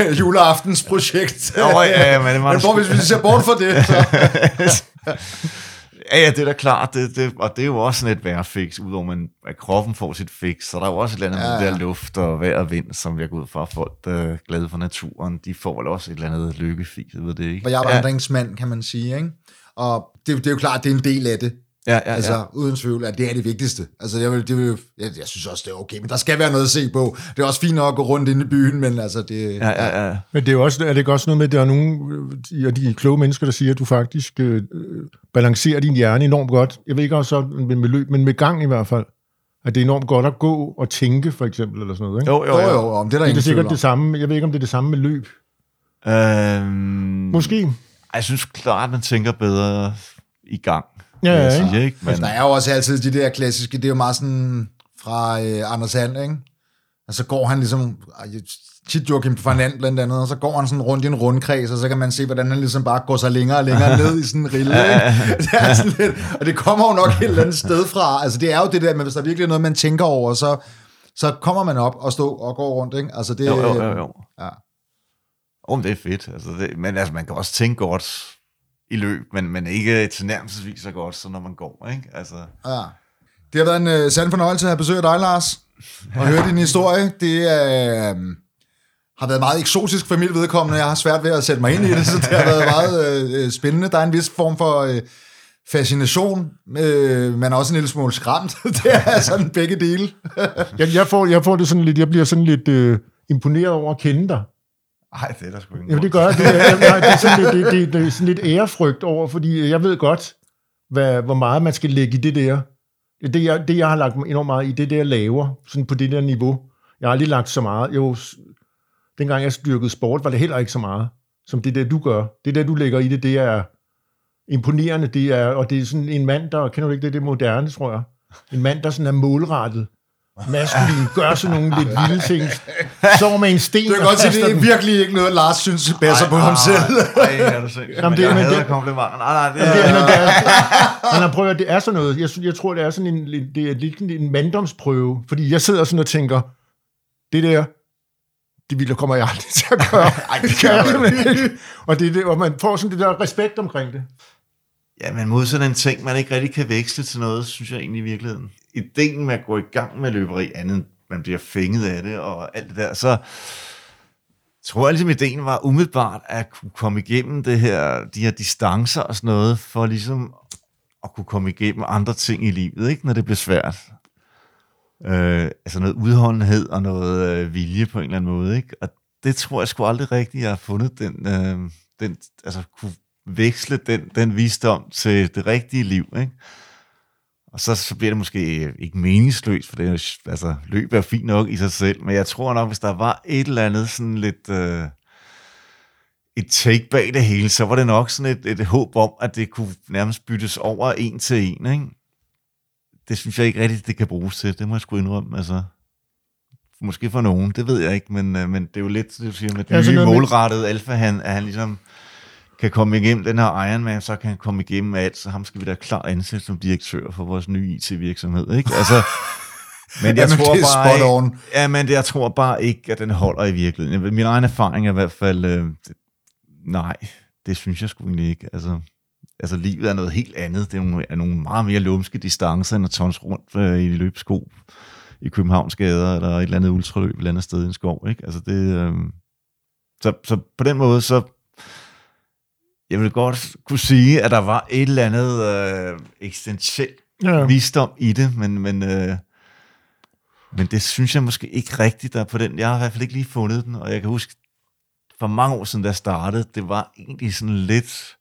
øh, juleaftensprojekt. Nå, ja, men det men hvor, hvis vi ser bort fra det, så... <laughs> Ja, ja, det er da klart, det, det, og det er jo også sådan et vejrfix, udover man, at kroppen får sit fix, så der er jo også et eller andet Ja, ja, med ja. der luft og vejr og vind, som jeg går ud fra, folk, der er glade for naturen, de får vel også et eller andet lykkefix ved det, ikke? Og jeg er ja, vandringsmand, kan man sige, ikke? Og det, det er jo klart, det er en del af det. Ja, ja, Altså, ja. uden tvivl, at det er det vigtigste. Altså, jeg, vil, det vil, jeg, jeg synes også, det er okay, men der skal være noget at se på. Det er også fint nok at gå rundt inde i byen, men altså, det... Ja, ja, ja. Men det er, jo også, er det ikke også noget med, at der er nogle øh, af de kloge mennesker, der siger, at du faktisk øh, balancerer din hjerne enormt godt. Jeg ved ikke også så med, med løb, men med gang i hvert fald. At det er enormt godt at gå og tænke, for eksempel, eller sådan noget. Ikke? Jo, jo, Jo, jo. jo, om det er der det er ingen tvivl sikkert om. det samme. Jeg ved ikke, om det er det samme med løb. Øhm, Måske. Jeg synes klart, at man tænker bedre i gang. Ja, jeg ja, sige, ikke? Men, Altså, der er jo også altid de der klassiske, det er jo meget sådan fra øh, Anders And, ikke? Og så går han ligesom, tit Joachim van And blandt andet, og så går han sådan rundt i en rundkreds, og så kan man se, hvordan han ligesom bare går sig længere og længere ned i sådan en rille, ikke? <laughs> Det er sådan lidt, og det kommer jo nok et eller andet sted fra. Altså det er jo det der, men hvis der virkelig er noget, man tænker over, så, så kommer man op og stå og går rundt, ikke? Altså det, jo, jo, jo, jo. Ja. Om det er fedt. Altså, det, men altså, man kan også tænke godt i løb, men, men ikke tilnærmelsesvis så godt, som når man går, ikke? Altså, Ja. Det har været en øh, sand fornøjelse at have besøg af dig, Lars, og høre din historie. Det øh, har været meget eksotisk for mit vedkommende. Jeg har svært ved at sætte mig ind i det, så det har været meget øh, øh, spændende. Der er en vis form for øh, fascination, øh, men også en lille smule skræmt. <laughs> det er sådan begge dele. Jeg, jeg, får, jeg får det sådan lidt, jeg bliver sådan lidt øh, imponeret over at kende dig. Ej, det er der sgu ikke Jamen, det gør jeg. Det, er, nej, det, er sådan lidt, det, det, det er sådan lidt ærefrygt over, fordi jeg ved godt, hvad, hvor meget man skal lægge i det der. Det, jeg, det, jeg har lagt enormt meget i, det er det, jeg laver, sådan på det der niveau. Jeg har aldrig lagt så meget. Jo, dengang jeg styrkede sport, var det heller ikke så meget, som det der, du gør. Det der, du lægger i det, det er imponerende, det er, og det er sådan en mand, der, kender du ikke det, det er moderne, tror jeg. En mand, der sådan er målrettet, maskulin, gør sådan nogle lidt vilde ting, så med en sten. Det kan godt sige, det er virkelig ikke noget, Lars synes passer på ham selv. Nej, er du <laughs> sindssygt. Jamen, det- jeg men hader det- komplimenter. Nej, nej, det det, er... men, det er, men prøv at, høre, det er sådan noget. Jeg, jeg tror, det er sådan en, det er lidt en manddomsprøve. Fordi jeg sidder sådan og tænker, det der, det vil kommer jeg aldrig til at gøre. Ej, det kan jeg simpelthen ikke. Og, det, er det, og man får sådan det der respekt omkring det. Ja, men mod sådan en ting, man ikke rigtig kan veksle til noget, synes jeg egentlig i virkeligheden. Ideen med at gå i gang med løberi, andet man bliver fænget af det og alt det der, så tror jeg ligesom, ideen var umiddelbart at kunne komme igennem det her, de her distancer og sådan noget, for ligesom at kunne komme igennem andre ting i livet, ikke, når det bliver svært. Øh, altså noget udholdenhed og noget øh, vilje på en eller anden måde, ikke? Og det tror jeg sgu aldrig rigtigt, jeg har fundet den, øh, den altså kunne veksle den, den visdom til det rigtige liv, ikke? Og så, så bliver det måske ikke meningsløst, for det er, jo- altså, løb er fint nok i sig selv, men jeg tror nok, hvis der var et eller andet sådan lidt... Øh, et take bag det hele, så var det nok sådan et, et håb om, at det kunne nærmest byttes over en til en, ikke? Det synes jeg ikke rigtigt, det kan bruges til. Det må jeg sgu indrømme, altså. Måske for nogen, det ved jeg ikke, men, øh, men det er jo lidt, det du siger, med Ja, den sådan nye noget med- målrettede alfa, han, at han ligesom kan komme igennem den her Ironman, så kan han komme igennem alt, så ham skal vi da klar ansætte som direktør for vores nye IT-virksomhed, ikke? Altså, <laughs> men jeg Jamen, tror det bare ikke, on. ja, men jeg tror bare ikke, at den holder i virkeligheden. Min egen erfaring er i hvert fald, øh, det, nej, det synes jeg sgu egentlig ikke. Altså, altså livet er noget helt andet. Det er nogle, er nogle meget mere lumske distancer, end at tons rundt øh, i løbsko i Københavns gader, eller et eller andet ultraløb et eller andet sted i en skov. Ikke? Altså det, øh, så, så på den måde, så jeg vil godt kunne sige, at der var et eller andet øh, eksistentielt Ja. visdom i det, men, men, øh, men det synes jeg måske ikke rigtigt, der er på den. Jeg har i hvert fald ikke lige fundet den, og jeg kan huske, for mange år siden, da jeg startede, det var egentlig sådan lidt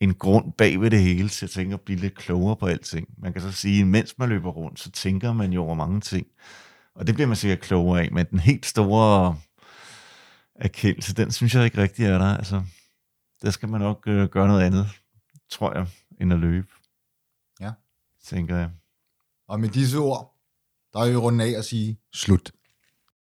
en grund bag ved det hele, til at tænke at blive lidt klogere på alting. Man kan så sige, at mens man løber rundt, så tænker man jo over mange ting. Og det bliver man sikkert klogere af, men den helt store erkendelse, den synes jeg ikke rigtig er der. Altså, der skal man nok øh, gøre noget andet, tror jeg, end at løbe. Ja. Tænker jeg. Og med disse ord, der er vi rundt af at sige slut.